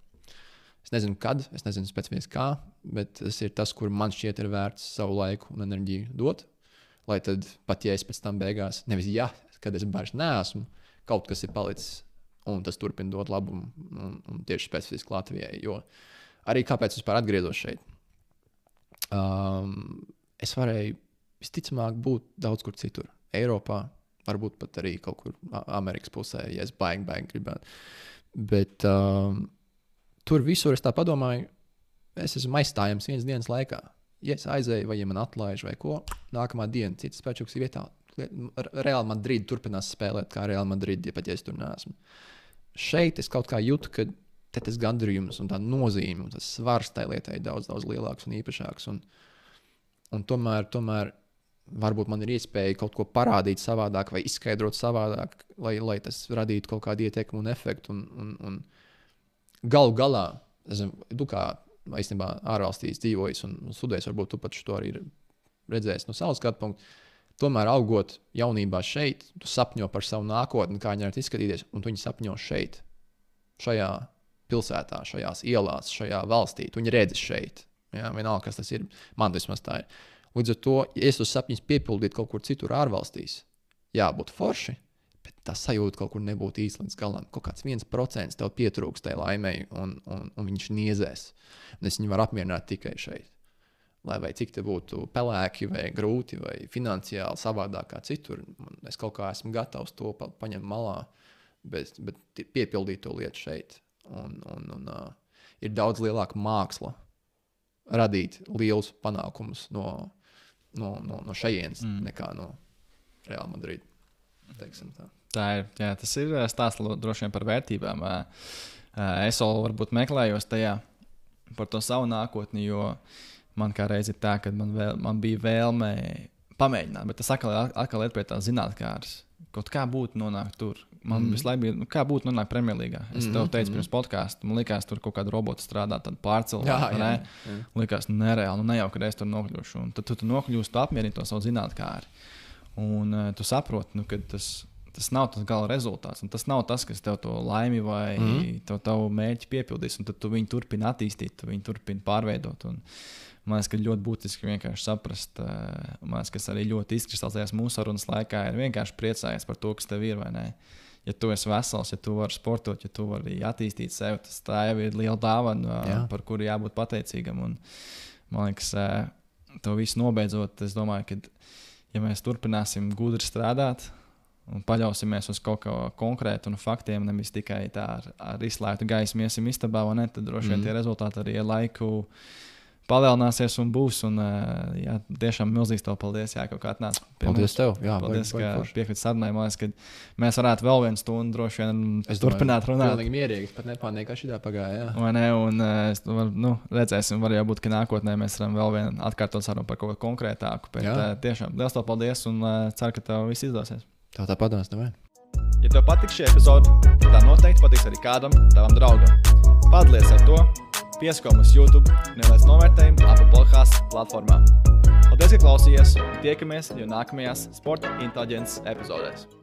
Es nezinu, kad, es nezinu specifiski kā, bet tas ir tas, kur man šķiet, ir vērts savu laiku un enerģiju dot. Lai tad pat ja es pēc tam beigās, nevis ja, kad es vairs neesmu, kaut kas ir palicis un tas turpina dot labumu un, un tieši specifiski Latvijai. Jo arī kāpēc es vispār atgriezos šeit? Um, es varēju visticamāk būt daudz kur citur. Eiropā, varbūt pat arī kaut kur Amerikas pusē, ja es baigi, baigi gribētu. Bet um, tur visur es tā padomāju, es esmu aizstājams vienas dienas laikā. Ja es aizēju, vai ja man atlaiž, vai ko, nākamā diena cits spēks ir vietā. Reāli Madrid turpinās spēlēt kā Reāli Madrid, ja pat ja es tur neesmu. Uh, šeit es kaut kā jūtu, ka tas gandarījums un tā nozīme un tas svars tai lietai ir daudz, daudz lielāks un īpašāks. Un, un tomēr, tomēr varbūt man ir iespēja kaut ko parādīt savādāk vai izskaidrot savādāk, lai, lai tas radītu kaut kādu ietekmi un efektu. Un, un, un galu galā, zinu, tu kā īstenībā ārvalstīs dzīvojis un studējis, varbūt tu pat to arī redzēsi no savas skatu punkta Tomēr, augot jaunībā šeit, tu sapņo par savu nākotni, kā viņa varētu izskatīties, un tu viņu sapņo šeit, šajā pilsētā, šajās ielās, šajā valstī. Tu viņu redzi šeit. Ja? Vienalga, kas tas ir. Man vismaz tā ir. Līdz ar to, ja es tos sapņus piepildītu kaut kur citur, ārvalstīs, jā, būtu forši. Bet tā sajūta kaut kur nebūtu īsti līdz galam. Kaut kāds viens procents tev pietrūks tajā laimē, un, un, un viņš niezēs. Un es viņu varu apmierināt tikai šeit lai vai cik te būtu pelēki, vai grūti, vai finansiāli savādāk kā citur. Es kaut kā esmu gatavs to pa, paņemt malā, bet, bet piepildīt to lietu šeit. Un, un, un, uh, ir daudz lielāka māksla radīt lielus panākumus no, no, no, no šejienes mm. nekā no Real Madrid. Tā. tā ir. Jā, tas ir stāsts droši vien par vērtībām. Es vēl varbūt meklējos tajā par to savu nākotni, jo uh, man kā reiz ir tā, ka man, vēl, man bija vēlme pamēģināt, bet tas atkal, atkal ir pie tā zinātnēkāras. Kaut kā būtu nonākt tur. Man mm. visu laiku bija, nu, kā būtu nonākt Premjerlīgā. Es mm -hmm. tev teicu, pirms podkāstā, man liekas, tur kaut kāda robota strādā, tad pārcēlās. Jā, jā, jā. Likās, nu, nereāli, nu, ne jau, kad es tur nokļūšu. Un tad tu, tu nokļūsi, tu apmierini to savu zinātnēkāru. Un uh, tu saproti, nu, ka tas, tas nav tas gala rezultāts. Tas nav tas, kas tev to laimi vai mm. to tavu mērķi piepildīs. Un tad tu viņu turpini attīstīt, tu viņu turpini pārveidot. Un, Man liekas, ka ļoti būtiski vienkārši saprast, eh, man liekas, kas arī ļoti izkristalizējās mūsu sarunas laikā, ir vienkārši priecājies par to, kas tev ir. Ja tu esi vesels, ja tu vari sportot, ja tu vari attīstīt sevi, tas tā jau ir liela dāvana, Jā. par kuru jābūt pateicīgam. Un, man liekas, eh, to visu nobeidzot, es domāju, ka ja mēs turpināsim gudri strādāt, un paļausimies uz kaut ko konkrētu un faktiem, nevis tikai tā ar, ar izslēgtu gaismu, iesim istabā, ne, tad droši vien mm. tie rezultāti arī ar laiku palielināsies un būs. Un, jā, tiešām milzīgs tev paldies, jā, ka atnāci. Paldies mums. tev. Jā, paldies, vai, vai, ka piekrīt sarunai. Man liekas, ka mēs varētu vēl vienu stundu droši vien es turpināt runāt. Pilnīgi mierīgi, pat šī tā pagāja. Vai ne? Un es var, nu, redzēsim, var jau būt, ka nākotnē mēs varam vēl vienu atkārtot sarunu par kaut ko konkrētāku. Bet jā. tiešām liels tev paldies un ceru, ka tev viss izdosies. Tā tāpat nāc, nevajag. Ja tev patīk šī epizode, tad tā noteikti patiks arī kādam tavam draugam. Padalies ar to! Piesko mums YouTube, neliec novērtējumu Apple podkāstu platformā. Paldies, ka klausījāties! Tiekamies jau nākamajās sporta inteliģences epizodēs!